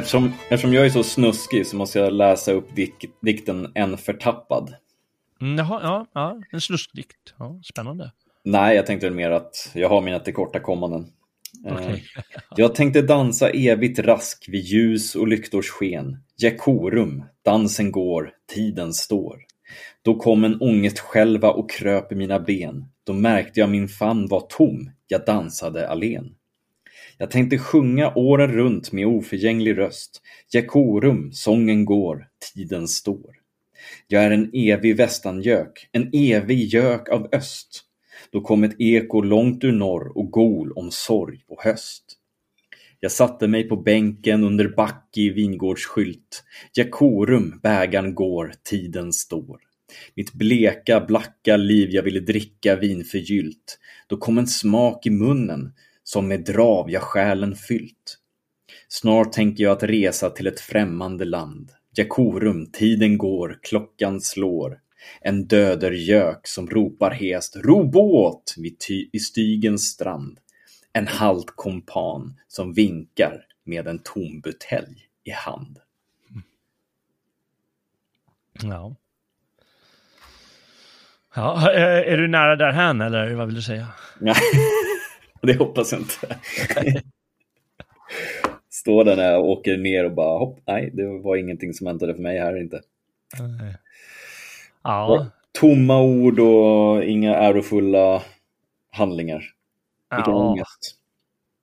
Eftersom, eftersom jag är så snuskig så måste jag läsa upp dik, dikten En förtappad. Mm, jaha, ja, ja, en snuskdikt. Ja, spännande. Nej, jag tänkte mer att jag har mina tillkortakommanden. Okay. Eh, jag tänkte dansa evigt rask vid ljus och lyktors sken. Jekorum, dansen går, tiden står. Då kom en ångest själva och kröp i mina ben. Då märkte jag min famn var tom, jag dansade allen. Jag tänkte sjunga åren runt med oförgänglig röst. Jakorum, sången går, tiden står. Jag är en evig västangök, en evig gök av öst. Då kom ett eko långt ur norr och gol om sorg och höst. Jag satte mig på bänken under backig vingårdsskylt. Jakorum, bägaren går, tiden står. Mitt bleka, blacka liv jag ville dricka vin förgyllt. Då kom en smak i munnen som med drav jag själen fyllt. Snart tänker jag att resa till ett främmande land. Jakorum, tiden går, klockan slår. En dödergök som ropar hest, ro båt vid, vid Stygens strand. En halt kompan som vinkar med en tom butelj i hand. Ja. Ja, är du nära därhän eller vad vill du säga? Det hoppas jag inte. Står där när jag åker ner och bara hopp, nej, det var ingenting som väntade för mig här inte. Ja. Tomma ord och inga ärofulla handlingar. Vilken ja. ångest.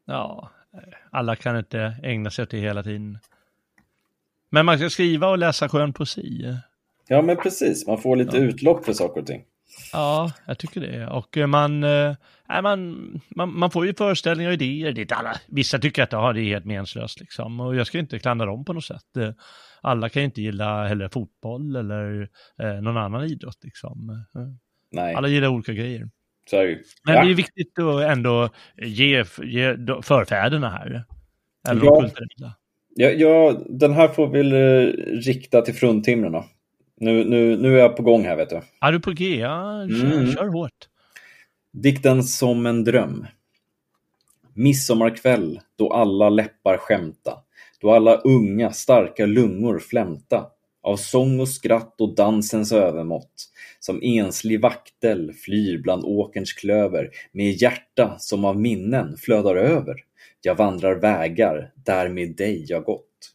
Ja, alla kan inte ägna sig åt det hela tiden. Men man ska skriva och läsa skön poesi. Ja, men precis. Man får lite ja. utlopp för saker och ting. Ja, jag tycker det. Och man, äh, man, man, man får ju föreställningar och idéer. Det alla, vissa tycker att ja, det är helt meningslöst liksom. Och jag ska inte klandra dem på något sätt. Eh, alla kan ju inte gilla heller fotboll eller eh, någon annan idrott liksom. Nej. Alla gillar olika grejer. Så det. Men ja. det är viktigt att ändå ge, ge förfäderna här. Även ja. Ja, ja, den här får vi rikta till fruntimmerna. Nu, nu, nu är jag på gång här vet du. Är du på G? Ja, kör, mm. kör hårt. Dikten Som en dröm. Midsommarkväll då alla läppar skämta, då alla unga starka lungor flämta av sång och skratt och dansens övermått, som enslig vaktel flyr bland åkerns klöver med hjärta som av minnen flödar över. Jag vandrar vägar där med dig jag gått.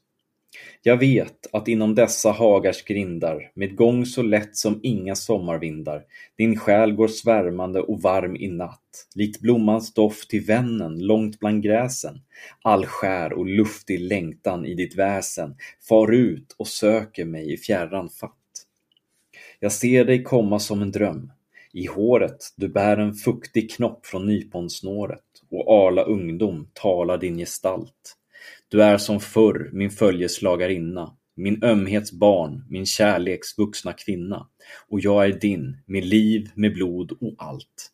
Jag vet att inom dessa hagars grindar, med gång så lätt som inga sommarvindar, din själ går svärmande och varm i natt, likt blommans doft till vännen långt bland gräsen. All skär och luftig längtan i ditt väsen far ut och söker mig i fjärran fatt. Jag ser dig komma som en dröm. I håret du bär en fuktig knopp från nyponsnåret och arla ungdom talar din gestalt. Du är som förr min följeslagarinna, min ömhets barn, min kärleks vuxna kvinna, och jag är din, med liv, med blod och allt.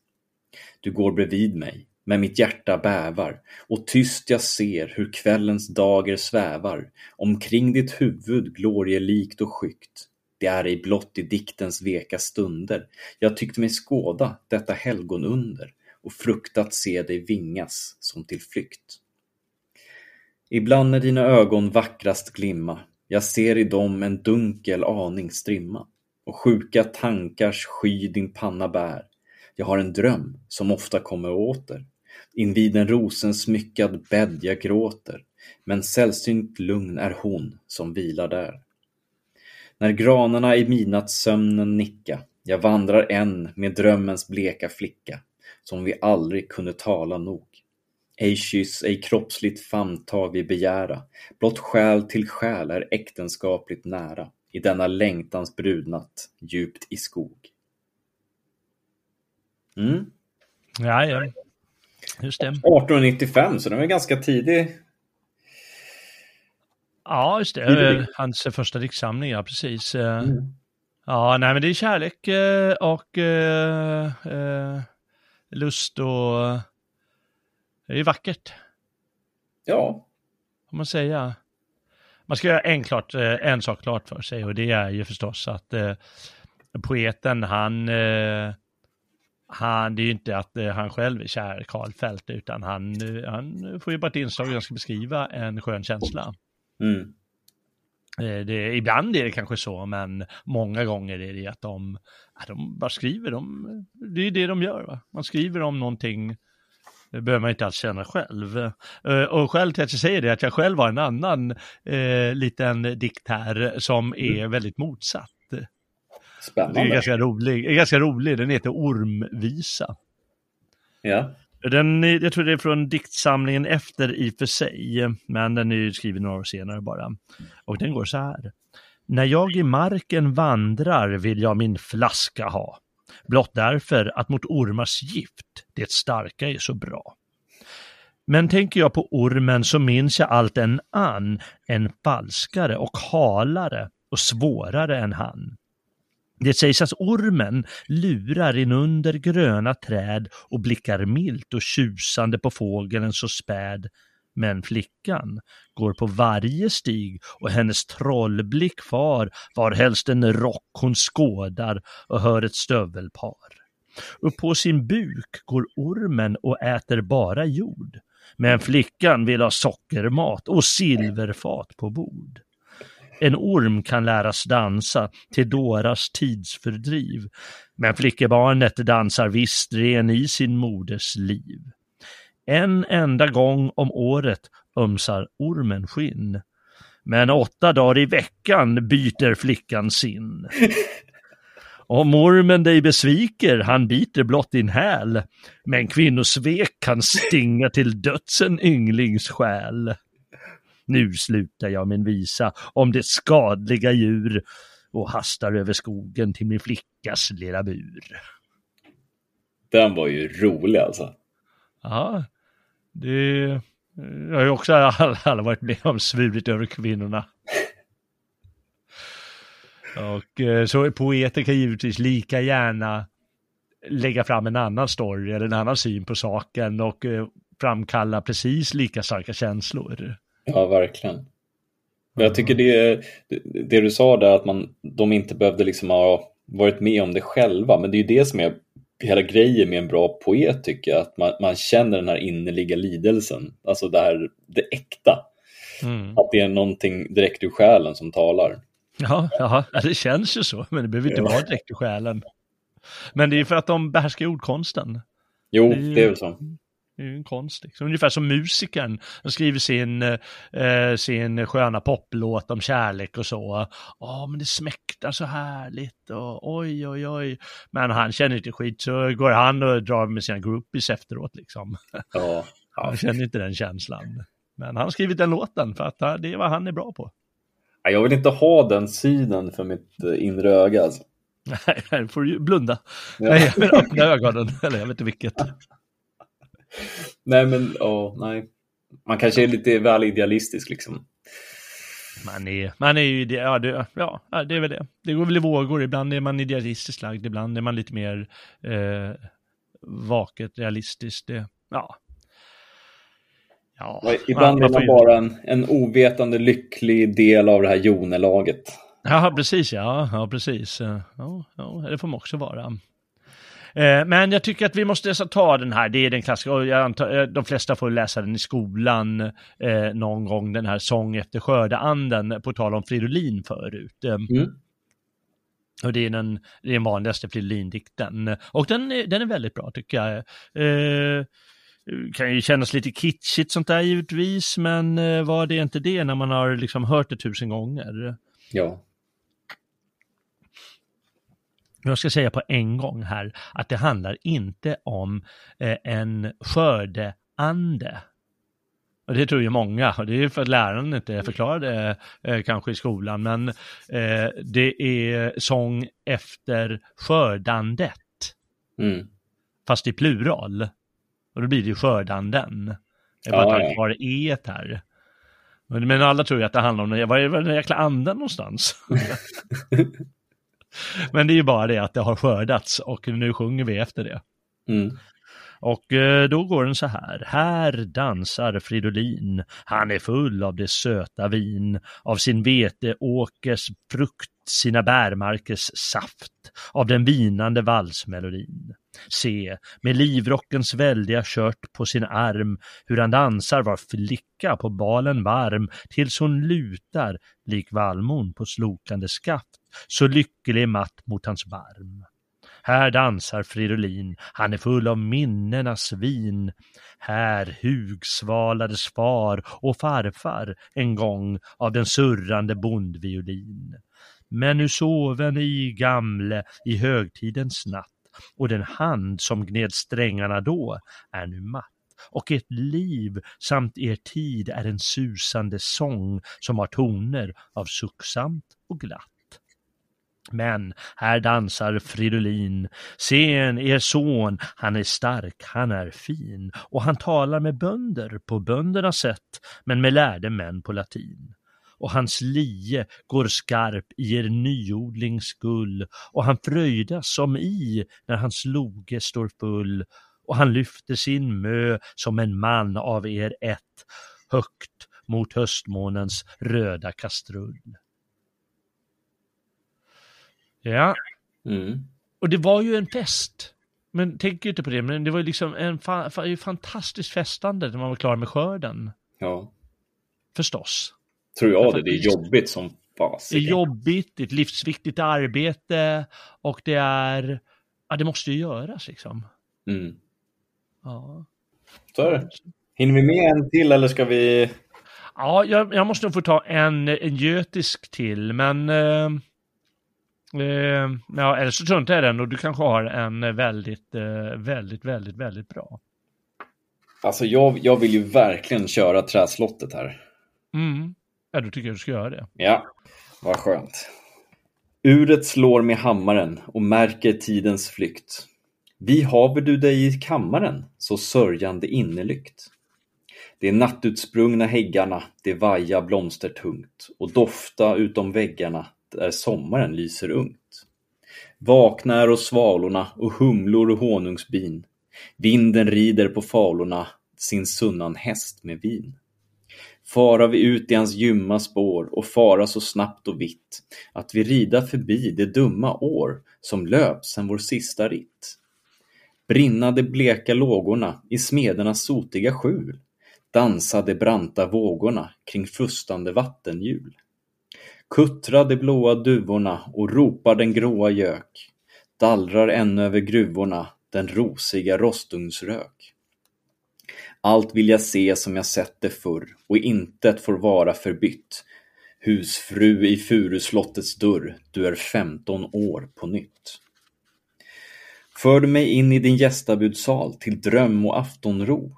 Du går bredvid mig, men mitt hjärta bävar, och tyst jag ser hur kvällens dager svävar, omkring ditt huvud glorielikt och skyggt. Det är ej blott i diktens veka stunder jag tyckte mig skåda detta helgonunder och fruktat se dig vingas som till flykt. Ibland när dina ögon vackrast glimma, jag ser i dem en dunkel aning strimma, och sjuka tankars sky din panna bär. Jag har en dröm, som ofta kommer åter. Invid en rosensmyckad bädd jag gråter, men sällsynt lugn är hon som vilar där. När granarna i midnattssömnen nicka, jag vandrar än med drömmens bleka flicka, som vi aldrig kunde tala nog. Ej kyss, ej kroppsligt famntag vi begära, blott själ till själ är äktenskapligt nära, i denna längtans brudnatt, djupt i skog. Mm. Ja, ja. Just det. 1895, så den var ganska tidig. Ja, just det. Hans första diktsamling, ja precis. Mm. Ja, nej men det är kärlek eh, och eh, eh, lust och det är vackert. Ja. Får man säga. Man ska göra en, klart, en sak klart för sig och det är ju förstås att eh, poeten han, eh, han, det är ju inte att eh, han själv är kär Karlfeldt utan han, han får ju bara ett inslag och ska beskriva en skön känsla. Mm. Eh, det, ibland är det kanske så, men många gånger är det att de, de bara skriver, de, det är det de gör. Va? Man skriver om någonting, det behöver man inte alls känna själv. Eh, och skälet till att jag säger det är att jag själv har en annan eh, liten dikt här som är mm. väldigt motsatt. Spännande. Det är ganska rolig, ganska rolig, den heter Ormvisa. Ja. Den, jag tror det är från diktsamlingen efter i för sig, men den är skriven några år senare bara. Och den går så här. När jag i marken vandrar vill jag min flaska ha. Blott därför att mot ormars gift det starka är så bra. Men tänker jag på ormen så minns jag allt en ann, en falskare och halare och svårare än han. Det sägs att ormen lurar inunder gröna träd och blickar milt och tjusande på fågeln så späd. Men flickan går på varje stig och hennes trollblick far varhelst en rock hon skådar och hör ett stövelpar. Upp på sin buk går ormen och äter bara jord. Men flickan vill ha sockermat och silverfat på bord. En orm kan läras dansa till dåras tidsfördriv, men flickebarnet dansar visst ren i sin moders liv. En enda gång om året ömsar ormen skinn, men åtta dagar i veckan byter flickan sin. Om ormen dig besviker, han biter blott din häl, men kvinnosvek kan stinga till döds en ynglings själ. Nu slutar jag min visa om det skadliga djur och hastar över skogen till min flickas lilla bur. Den var ju rolig alltså. Ja, det jag har ju också alla varit med om svurit över kvinnorna. Och eh, så poeter kan givetvis lika gärna lägga fram en annan story eller en annan syn på saken och eh, framkalla precis lika starka känslor. Ja, verkligen. Jag tycker det, det du sa där att man, de inte behövde liksom ha varit med om det själva, men det är ju det som är hela grejen med en bra poet tycker jag, att man, man känner den här innerliga lidelsen, alltså det här, det äkta. Mm. Att det är någonting direkt ur själen som talar. Ja, ja, det känns ju så, men det behöver inte ja. vara direkt ur själen. Men det är för att de behärskar ordkonsten. Jo, det är, det är väl så. Det är ju en konst. Liksom. Ungefär som musikern som skriver sin, eh, sin sköna poplåt om kärlek och så. Ja, men det smäktar så härligt och oj, oj, oj. Men han känner inte skit så går han och drar med sina groupies efteråt liksom. Ja. Han känner inte den känslan. Men han har skrivit den låten för att det är vad han är bra på. Jag vill inte ha den synen för mitt eh, inre öga. Alltså. Nej, får du blunda. Ja. Nej, jag vill öppna ögonen. Eller jag vet inte vilket. Nej, men oh, nej. Man kanske är lite väl idealistisk liksom. Man är, man är ju, ja det, ja det är väl det. Det går väl i vågor. Ibland är man idealistiskt lagd, ibland är man lite mer eh, vaket, realistiskt. Det, ja. ja. Ibland är man bara en, en ovetande lycklig del av det här jonelaget. Ja, precis ja. Ja, precis. Ja, ja, det får man också vara. Eh, men jag tycker att vi måste ta den här, det är den klassiska, och jag antar, de flesta får läsa den i skolan eh, någon gång, den här Sång efter skördeanden, på tal om Fridolin förut. Mm. Och det är den, det är den vanligaste Fridolin-dikten. Och den, den är väldigt bra tycker jag. Eh, kan ju kännas lite kitschigt sånt där givetvis, men eh, vad är inte det när man har liksom hört det tusen gånger? Ja. Jag ska säga på en gång här att det handlar inte om eh, en skördeande. Och det tror ju många, och det är för att läraren inte förklarade eh, kanske i skolan, men eh, det är sång efter skördandet. Mm. Fast i plural. Och då blir det ju skördanden. Det är bara ja, att ta kvar e här. Men alla tror ju att det handlar om, var är den jäkla anden någonstans? Men det är ju bara det att det har skördats och nu sjunger vi efter det. Mm. Och eh, då går den så här. Här dansar Fridolin. Han är full av det söta vin, av sin veteåkers frukt, sina bärmarkers saft, av den vinande valsmelodin. Se, med livrockens väldiga kört på sin arm, hur han dansar var flicka på balen varm, tills hon lutar, lik vallmon på slokande skaft, så lycklig matt mot hans barm. Här dansar Fridolin, han är full av minnenas vin. Här hugsvalades far och farfar en gång av den surrande bondviolin. Men nu soven i gamle i högtidens natt och den hand som gned strängarna då är nu matt och ert liv samt er tid är en susande sång som har toner av sucksamt och glatt. Men här dansar Fridolin. Sen er son, han är stark, han är fin och han talar med bönder på böndernas sätt, men med lärde män på latin. Och hans lie går skarp i er nyodlings gull och han fröjdas som i när hans loge står full och han lyfter sin mö som en man av er ett högt mot höstmånens röda kastrull. Ja. Mm. Och det var ju en fest. Men tänk inte på det, men det var ju liksom en fa fa fantastiskt festande när man var klar med skörden. Ja. Förstås. Tror jag det, det är jobbigt som fasiken. Det är jobbigt, det är ett livsviktigt arbete och det är, ja det måste ju göras liksom. Mm. Ja. Så är det. Hinner vi med en till eller ska vi? Ja, jag, jag måste nog få ta en, en götisk till, men Eh, ja, eller så struntar jag den och du kanske har en väldigt, eh, väldigt, väldigt, väldigt bra. Alltså jag, jag vill ju verkligen köra träslottet här. Mm. Ja, du tycker du ska göra det. Ja, vad skönt. Uret slår med hammaren och märker tidens flykt. Vi haver du dig i kammaren, så sörjande innelykt. De nattutsprungna häggarna, det vaja blomstertungt och dofta utom väggarna där eh, sommaren lyser ungt. Vakna och svalorna och humlor och honungsbin. Vinden rider på falorna sin sunnan häst med vin. Fara vi ut i hans ljumma spår och fara så snabbt och vitt att vi rida förbi det dumma år som löp sen vår sista ritt. Brinna de bleka lågorna i smedernas sotiga skjul, dansa de branta vågorna kring frustande vattenhjul. Kuttrar de blåa duvorna och ropar den gråa gök. Dallrar ännu över gruvorna den rosiga rostugnsrök. Allt vill jag se som jag sett det förr och intet får vara förbytt. Husfru i furuslottets dörr, du är femton år på nytt. För du mig in i din gästabudsal till dröm och aftonro.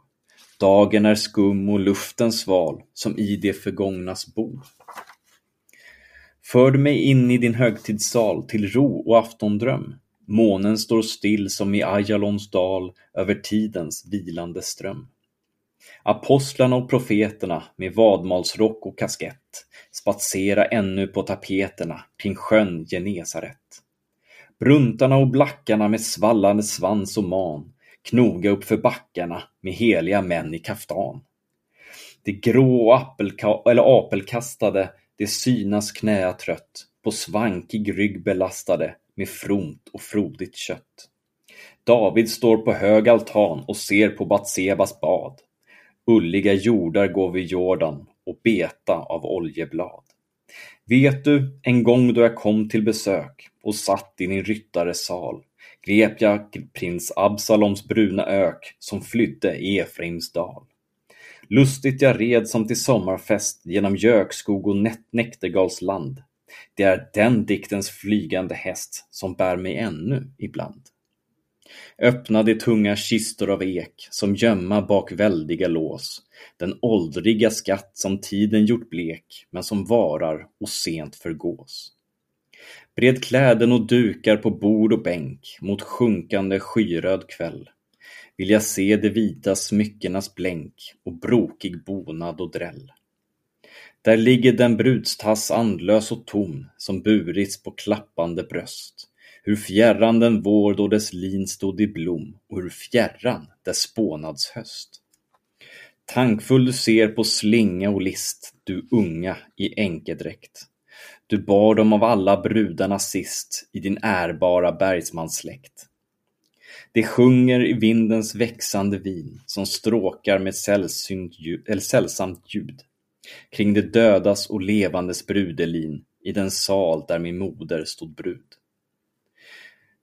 Dagen är skum och luften sval som i det förgångnas bo. För mig in i din högtidssal till ro och aftondröm. Månen står still som i Ajalons dal över tidens vilande ström. Apostlarna och profeterna med vadmalsrock och kaskett spatsera ännu på tapeterna kring sjön Genesaret. Bruntarna och blackarna med svallande svans och man knoga uppför backarna med heliga män i kaftan. De grå och apelka eller apelkastade det synas knäa trött, på svankig rygg belastade med fromt och frodigt kött. David står på hög altan och ser på Batsebas bad. Ulliga jordar går vid Jordan och beta av oljeblad. Vet du, en gång då jag kom till besök och satt i din ryttares sal grep jag prins Absaloms bruna ök som flydde i Efraims dal. Lustigt jag red som till sommarfest genom gökskog och näktergalsland. Det är den diktens flygande häst som bär mig ännu ibland. Öppna de tunga kistor av ek som gömma bak väldiga lås. Den åldriga skatt som tiden gjort blek men som varar och sent förgås. Bred kläden och dukar på bord och bänk mot sjunkande skyröd kväll. Vill jag se de vita smyckenas blänk och brokig bonad och dräll. Där ligger den brudstass andlös och tom som burits på klappande bröst. Hur fjärran den vår då dess lin stod i blom och hur fjärran dess spånads höst. Tankfull du ser på slinga och list, du unga i änkedräkt. Du bar dem av alla brudarna sist i din ärbara bergsmanssläkt. De sjunger i vindens växande vin som stråkar med sällsynt ljud, eller sällsamt ljud kring de dödas och levandes brudelin i den sal där min moder stod brud.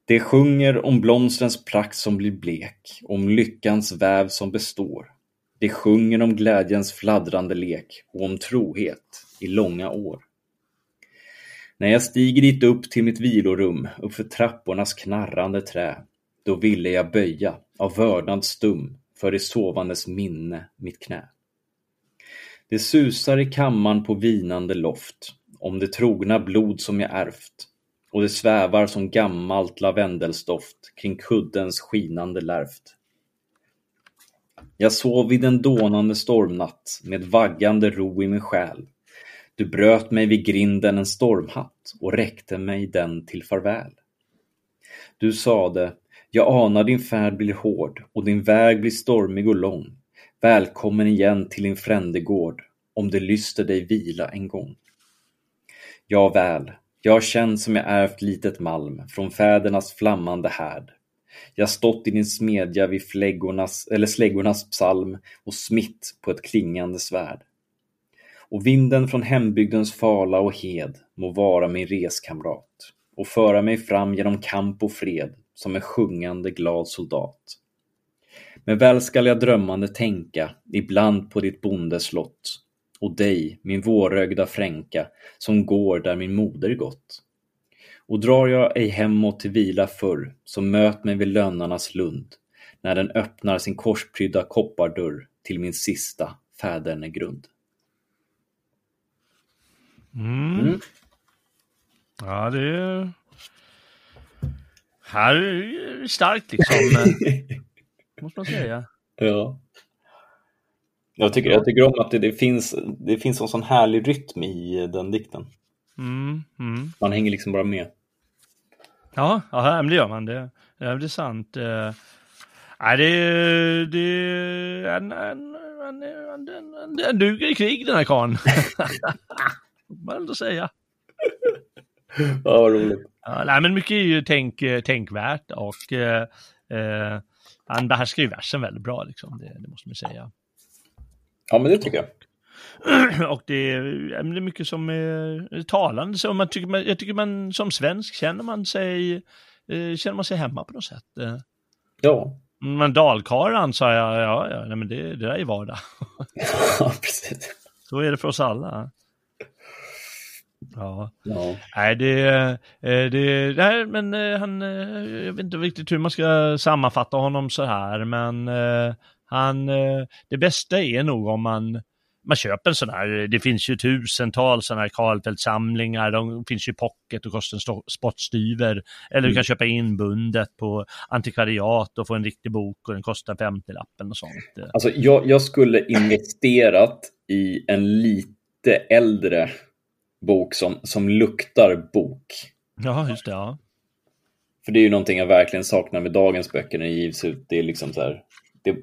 De sjunger om blomstrens prakt som blir blek, om lyckans väv som består. De sjunger om glädjens fladdrande lek och om trohet i långa år. När jag stiger dit upp till mitt vilorum, uppför trappornas knarrande trä, då ville jag böja, av vördnad stum, för det sovandes minne mitt knä. Det susar i kammaren på vinande loft, om det trogna blod som jag ärvt, och det svävar som gammalt lavendelstoft kring kuddens skinande lärft. Jag sov vid en dånande stormnatt med vaggande ro i min själ. Du bröt mig vid grinden en stormhatt och räckte mig den till farväl. Du sade, jag anar din färd blir hård och din väg blir stormig och lång. Välkommen igen till din frändegård, om det lyster dig vila en gång. Ja väl, jag har känt som jag ärvt litet malm från fädernas flammande härd. Jag stått i din smedja vid fläggornas, eller släggornas psalm och smitt på ett klingande svärd. Och vinden från hembygdens fala och hed må vara min reskamrat och föra mig fram genom kamp och fred som en sjungande glad soldat. Men väl skall jag drömmande tänka, ibland på ditt bondeslott och dig, min vårögda fränka, som går där min moder gått. Och drar jag ej hemåt till vila förr, så möt mig vid lönnarnas lund, när den öppnar sin korsprydda koppardörr till min sista fädernegrund. Mm. Mm. Ja, det är... Här är det starkt liksom. måste man säga. Ja. Jag tycker, jag tycker om att det, det, finns, det finns en sån härlig rytm i den dikten. Mm, mm. Man hänger liksom bara med. Ja, ja det gör man. Det, det är sant. Uh, nej, det, det, han, han, han, han, duger i krig den här karln. man ändå säga. Ja, vad roligt. Ja, nej, men mycket är ju tänk, tänkvärt och uh, han behärskar ju versen väldigt bra, liksom. det, det måste man säga. Ja, men det tycker jag. Och det är, det är mycket som är talande. Så man tycker, jag tycker man som svensk känner man sig, eh, känner man sig hemma på något sätt. Eh. Ja. Men dalkarl sa jag, ja, ja, nej, men det, det där är vardag. ja, precis. Så är det för oss alla. Ja. ja. Nej, det, eh, det, nej, men han, jag vet inte riktigt hur man ska sammanfatta honom så här, men han, det bästa är nog om man man köper en sån här, det finns ju tusentals sådana här Karlfeldt-samlingar, de finns ju i pocket och kostar en spottstyver. Eller du kan mm. köpa inbundet på antikvariat och få en riktig bok och den kostar 50-lappen och sånt. Alltså jag, jag skulle investerat i en lite äldre bok som, som luktar bok. Ja, just det. Ja. För det är ju någonting jag verkligen saknar med dagens böcker när det givs ut. Det är liksom så här, det,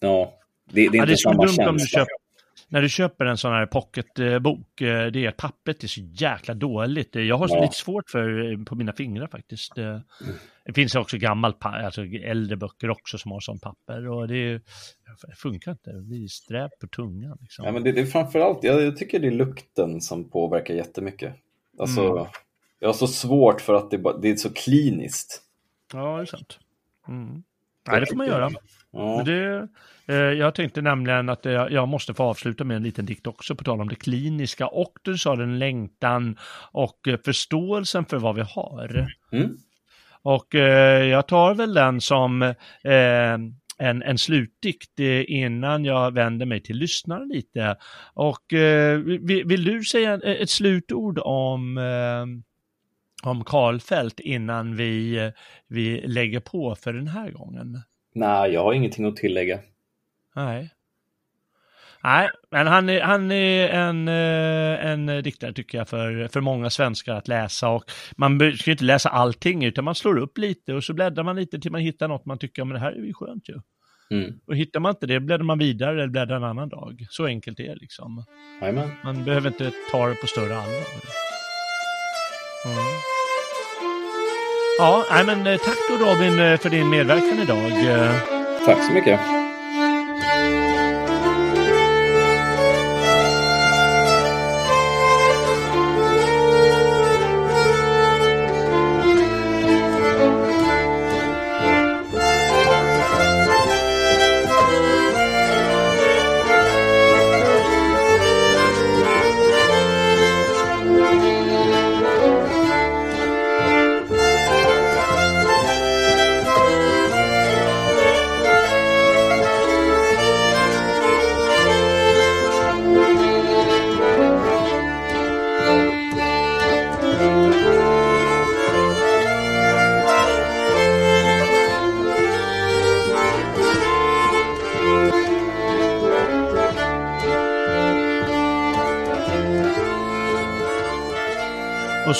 ja, det, det är inte ja, det samma känsla. När du köper en sån här pocketbok, eh, det är pappret är så jäkla dåligt. Jag har Ja. lite svårt för eh, på mina fingrar faktiskt. Eh, Det finns också gammalt, alltså äldre böcker också som har sån papper och det, är- funkar inte. Det blir strävt på tungan. Liksom. Ja, men det, det är framförallt, jag, jag tycker det är lukten som påverkar jättemycket. Alltså, Mm. jag har så svårt för att det, det är så kliniskt. Ja, det är sant. Mm. Nej, det får man göra. Ja. Det, eh, jag tänkte nämligen att eh, jag måste få avsluta med en liten dikt också på tal om det kliniska och du sa den längtan och eh, förståelsen för vad vi har. Mm. Och eh, jag tar väl den som eh, en, en slutdikt eh, innan jag vänder mig till lyssnaren lite. Och eh, vill, vill du säga ett, slutord om om Karlfeldt innan vi, vi lägger på för den här gången? Nej, jag har ingenting att tillägga. Nej. Nej, men han är, han är en, eh, en diktare tycker jag för, för många svenskar att läsa och man ska ju inte läsa allting utan man slår upp lite och så bläddrar man lite till man hittar något man tycker, men det här är ju skönt ju. Mm. Och hittar man inte det bläddrar man vidare eller bläddrar en annan dag. Så enkelt är det liksom. Jajamän. Man behöver inte ta det på större allvar. Mm. Ja, nej men eh, tack då Robin eh, för din medverkan idag. Tack så mycket.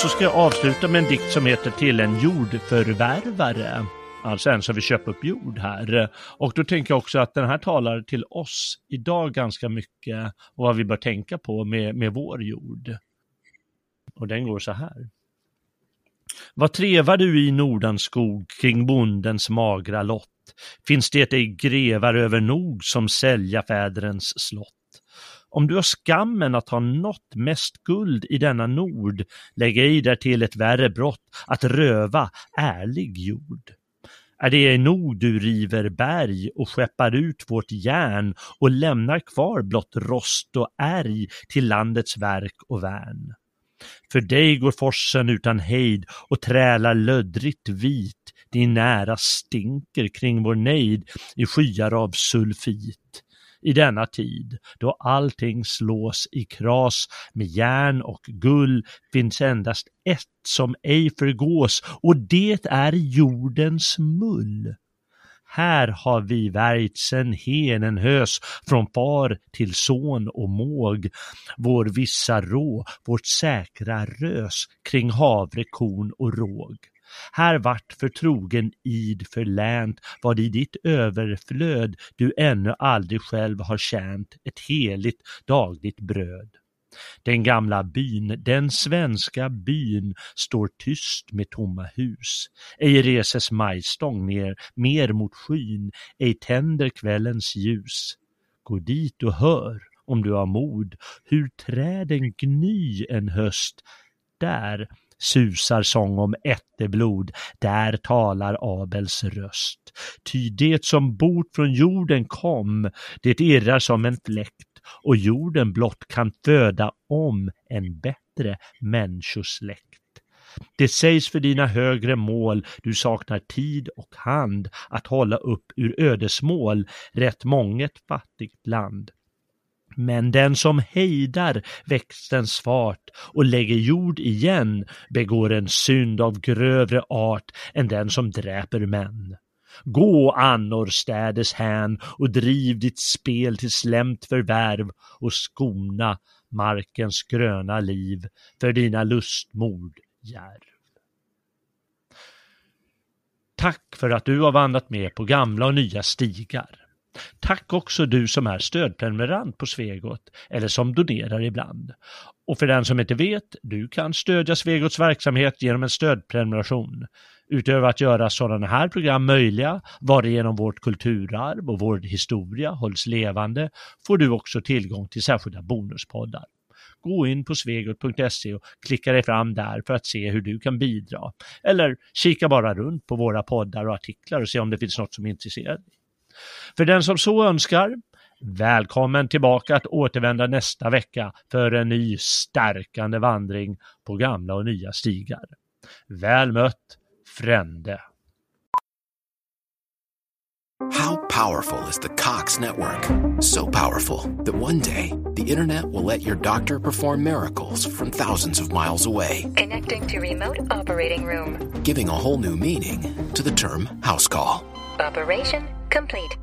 Så ska jag avsluta med en dikt som heter Till en jordförvärvare. Alltså en som vill köpa upp jord här. Och då tänker jag också att den här talar till oss idag ganska mycket och vad vi bör tänka på med, med vår jord. Och den går så här. Vad trevar du i Nordanskog kring bondens magra lott? Finns det ej grevar över nog som sälja fäderns slott? Om du har skammen att ha nått mest guld i denna nord, lägg ej därtill ett värre brott, att röva ärlig jord. Är det nog du river berg och skeppar ut vårt järn och lämnar kvar blott rost och ärg till landets verk och värn? För dig går forsen utan hejd och trälar löddrigt vit, din nära stinker kring vår nejd i skyar av sulfit i denna tid, då allting slås i kras med järn och gull, finns endast ett som ej förgås och det är jordens mull. Här har vi värjt sen henen hös från far till son och måg, vår vissa rå, vårt säkra rös kring havre, korn och råg. Här vart förtrogen id förlänt vad i ditt överflöd du ännu aldrig själv har tjänt ett heligt dagligt bröd. Den gamla byn, den svenska byn, står tyst med tomma hus. Ej reses majstång ner, mer mot skyn, ej tänder kvällens ljus. Gå dit och hör, om du har mod, hur träden gny en höst. Där susar sång om ätteblod, där talar Abels röst. Ty det som bort från jorden kom, det irrar som en fläkt och jorden blott kan föda om en bättre människosläkt. Det sägs för dina högre mål du saknar tid och hand att hålla upp ur ödesmål rätt månget fattigt land. Men den som hejdar växtens fart och lägger jord igen begår en synd av grövre art än den som dräper män. Gå annorstädes hän och driv ditt spel till slämt förvärv och skona markens gröna liv för dina lustmord järv. Tack för att du har vandrat med på gamla och nya stigar. Tack också du som är stödprenumerant på Svegot eller som donerar ibland. Och för den som inte vet, du kan stödja Svegots verksamhet genom en stödprenumeration. Utöver att göra sådana här program möjliga, varigenom vårt kulturarv och vår historia hålls levande, får du också tillgång till särskilda bonuspoddar. Gå in på svegot.se och klicka dig fram där för att se hur du kan bidra. Eller kika bara runt på våra poddar och artiklar och se om det finns något som intresserar dig. För den som så önskar, välkommen tillbaka att återvända nästa vecka för en ny stärkande vandring på gamla och nya stigar. Väl mött, Frände. How powerful is the Cox network? So powerful that one day the internet will let your doctor perform miracles from thousands of miles away. Connecting to remote operating room. Giving a whole new meaning to the term house call. Operation complete.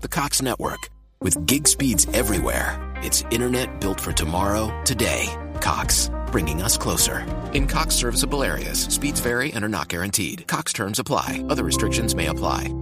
The Cox network. With gig speeds everywhere, it's internet built for tomorrow, today. Cox, bringing us closer. In Cox serviceable areas, speeds vary and are not guaranteed. Cox terms apply, other restrictions may apply.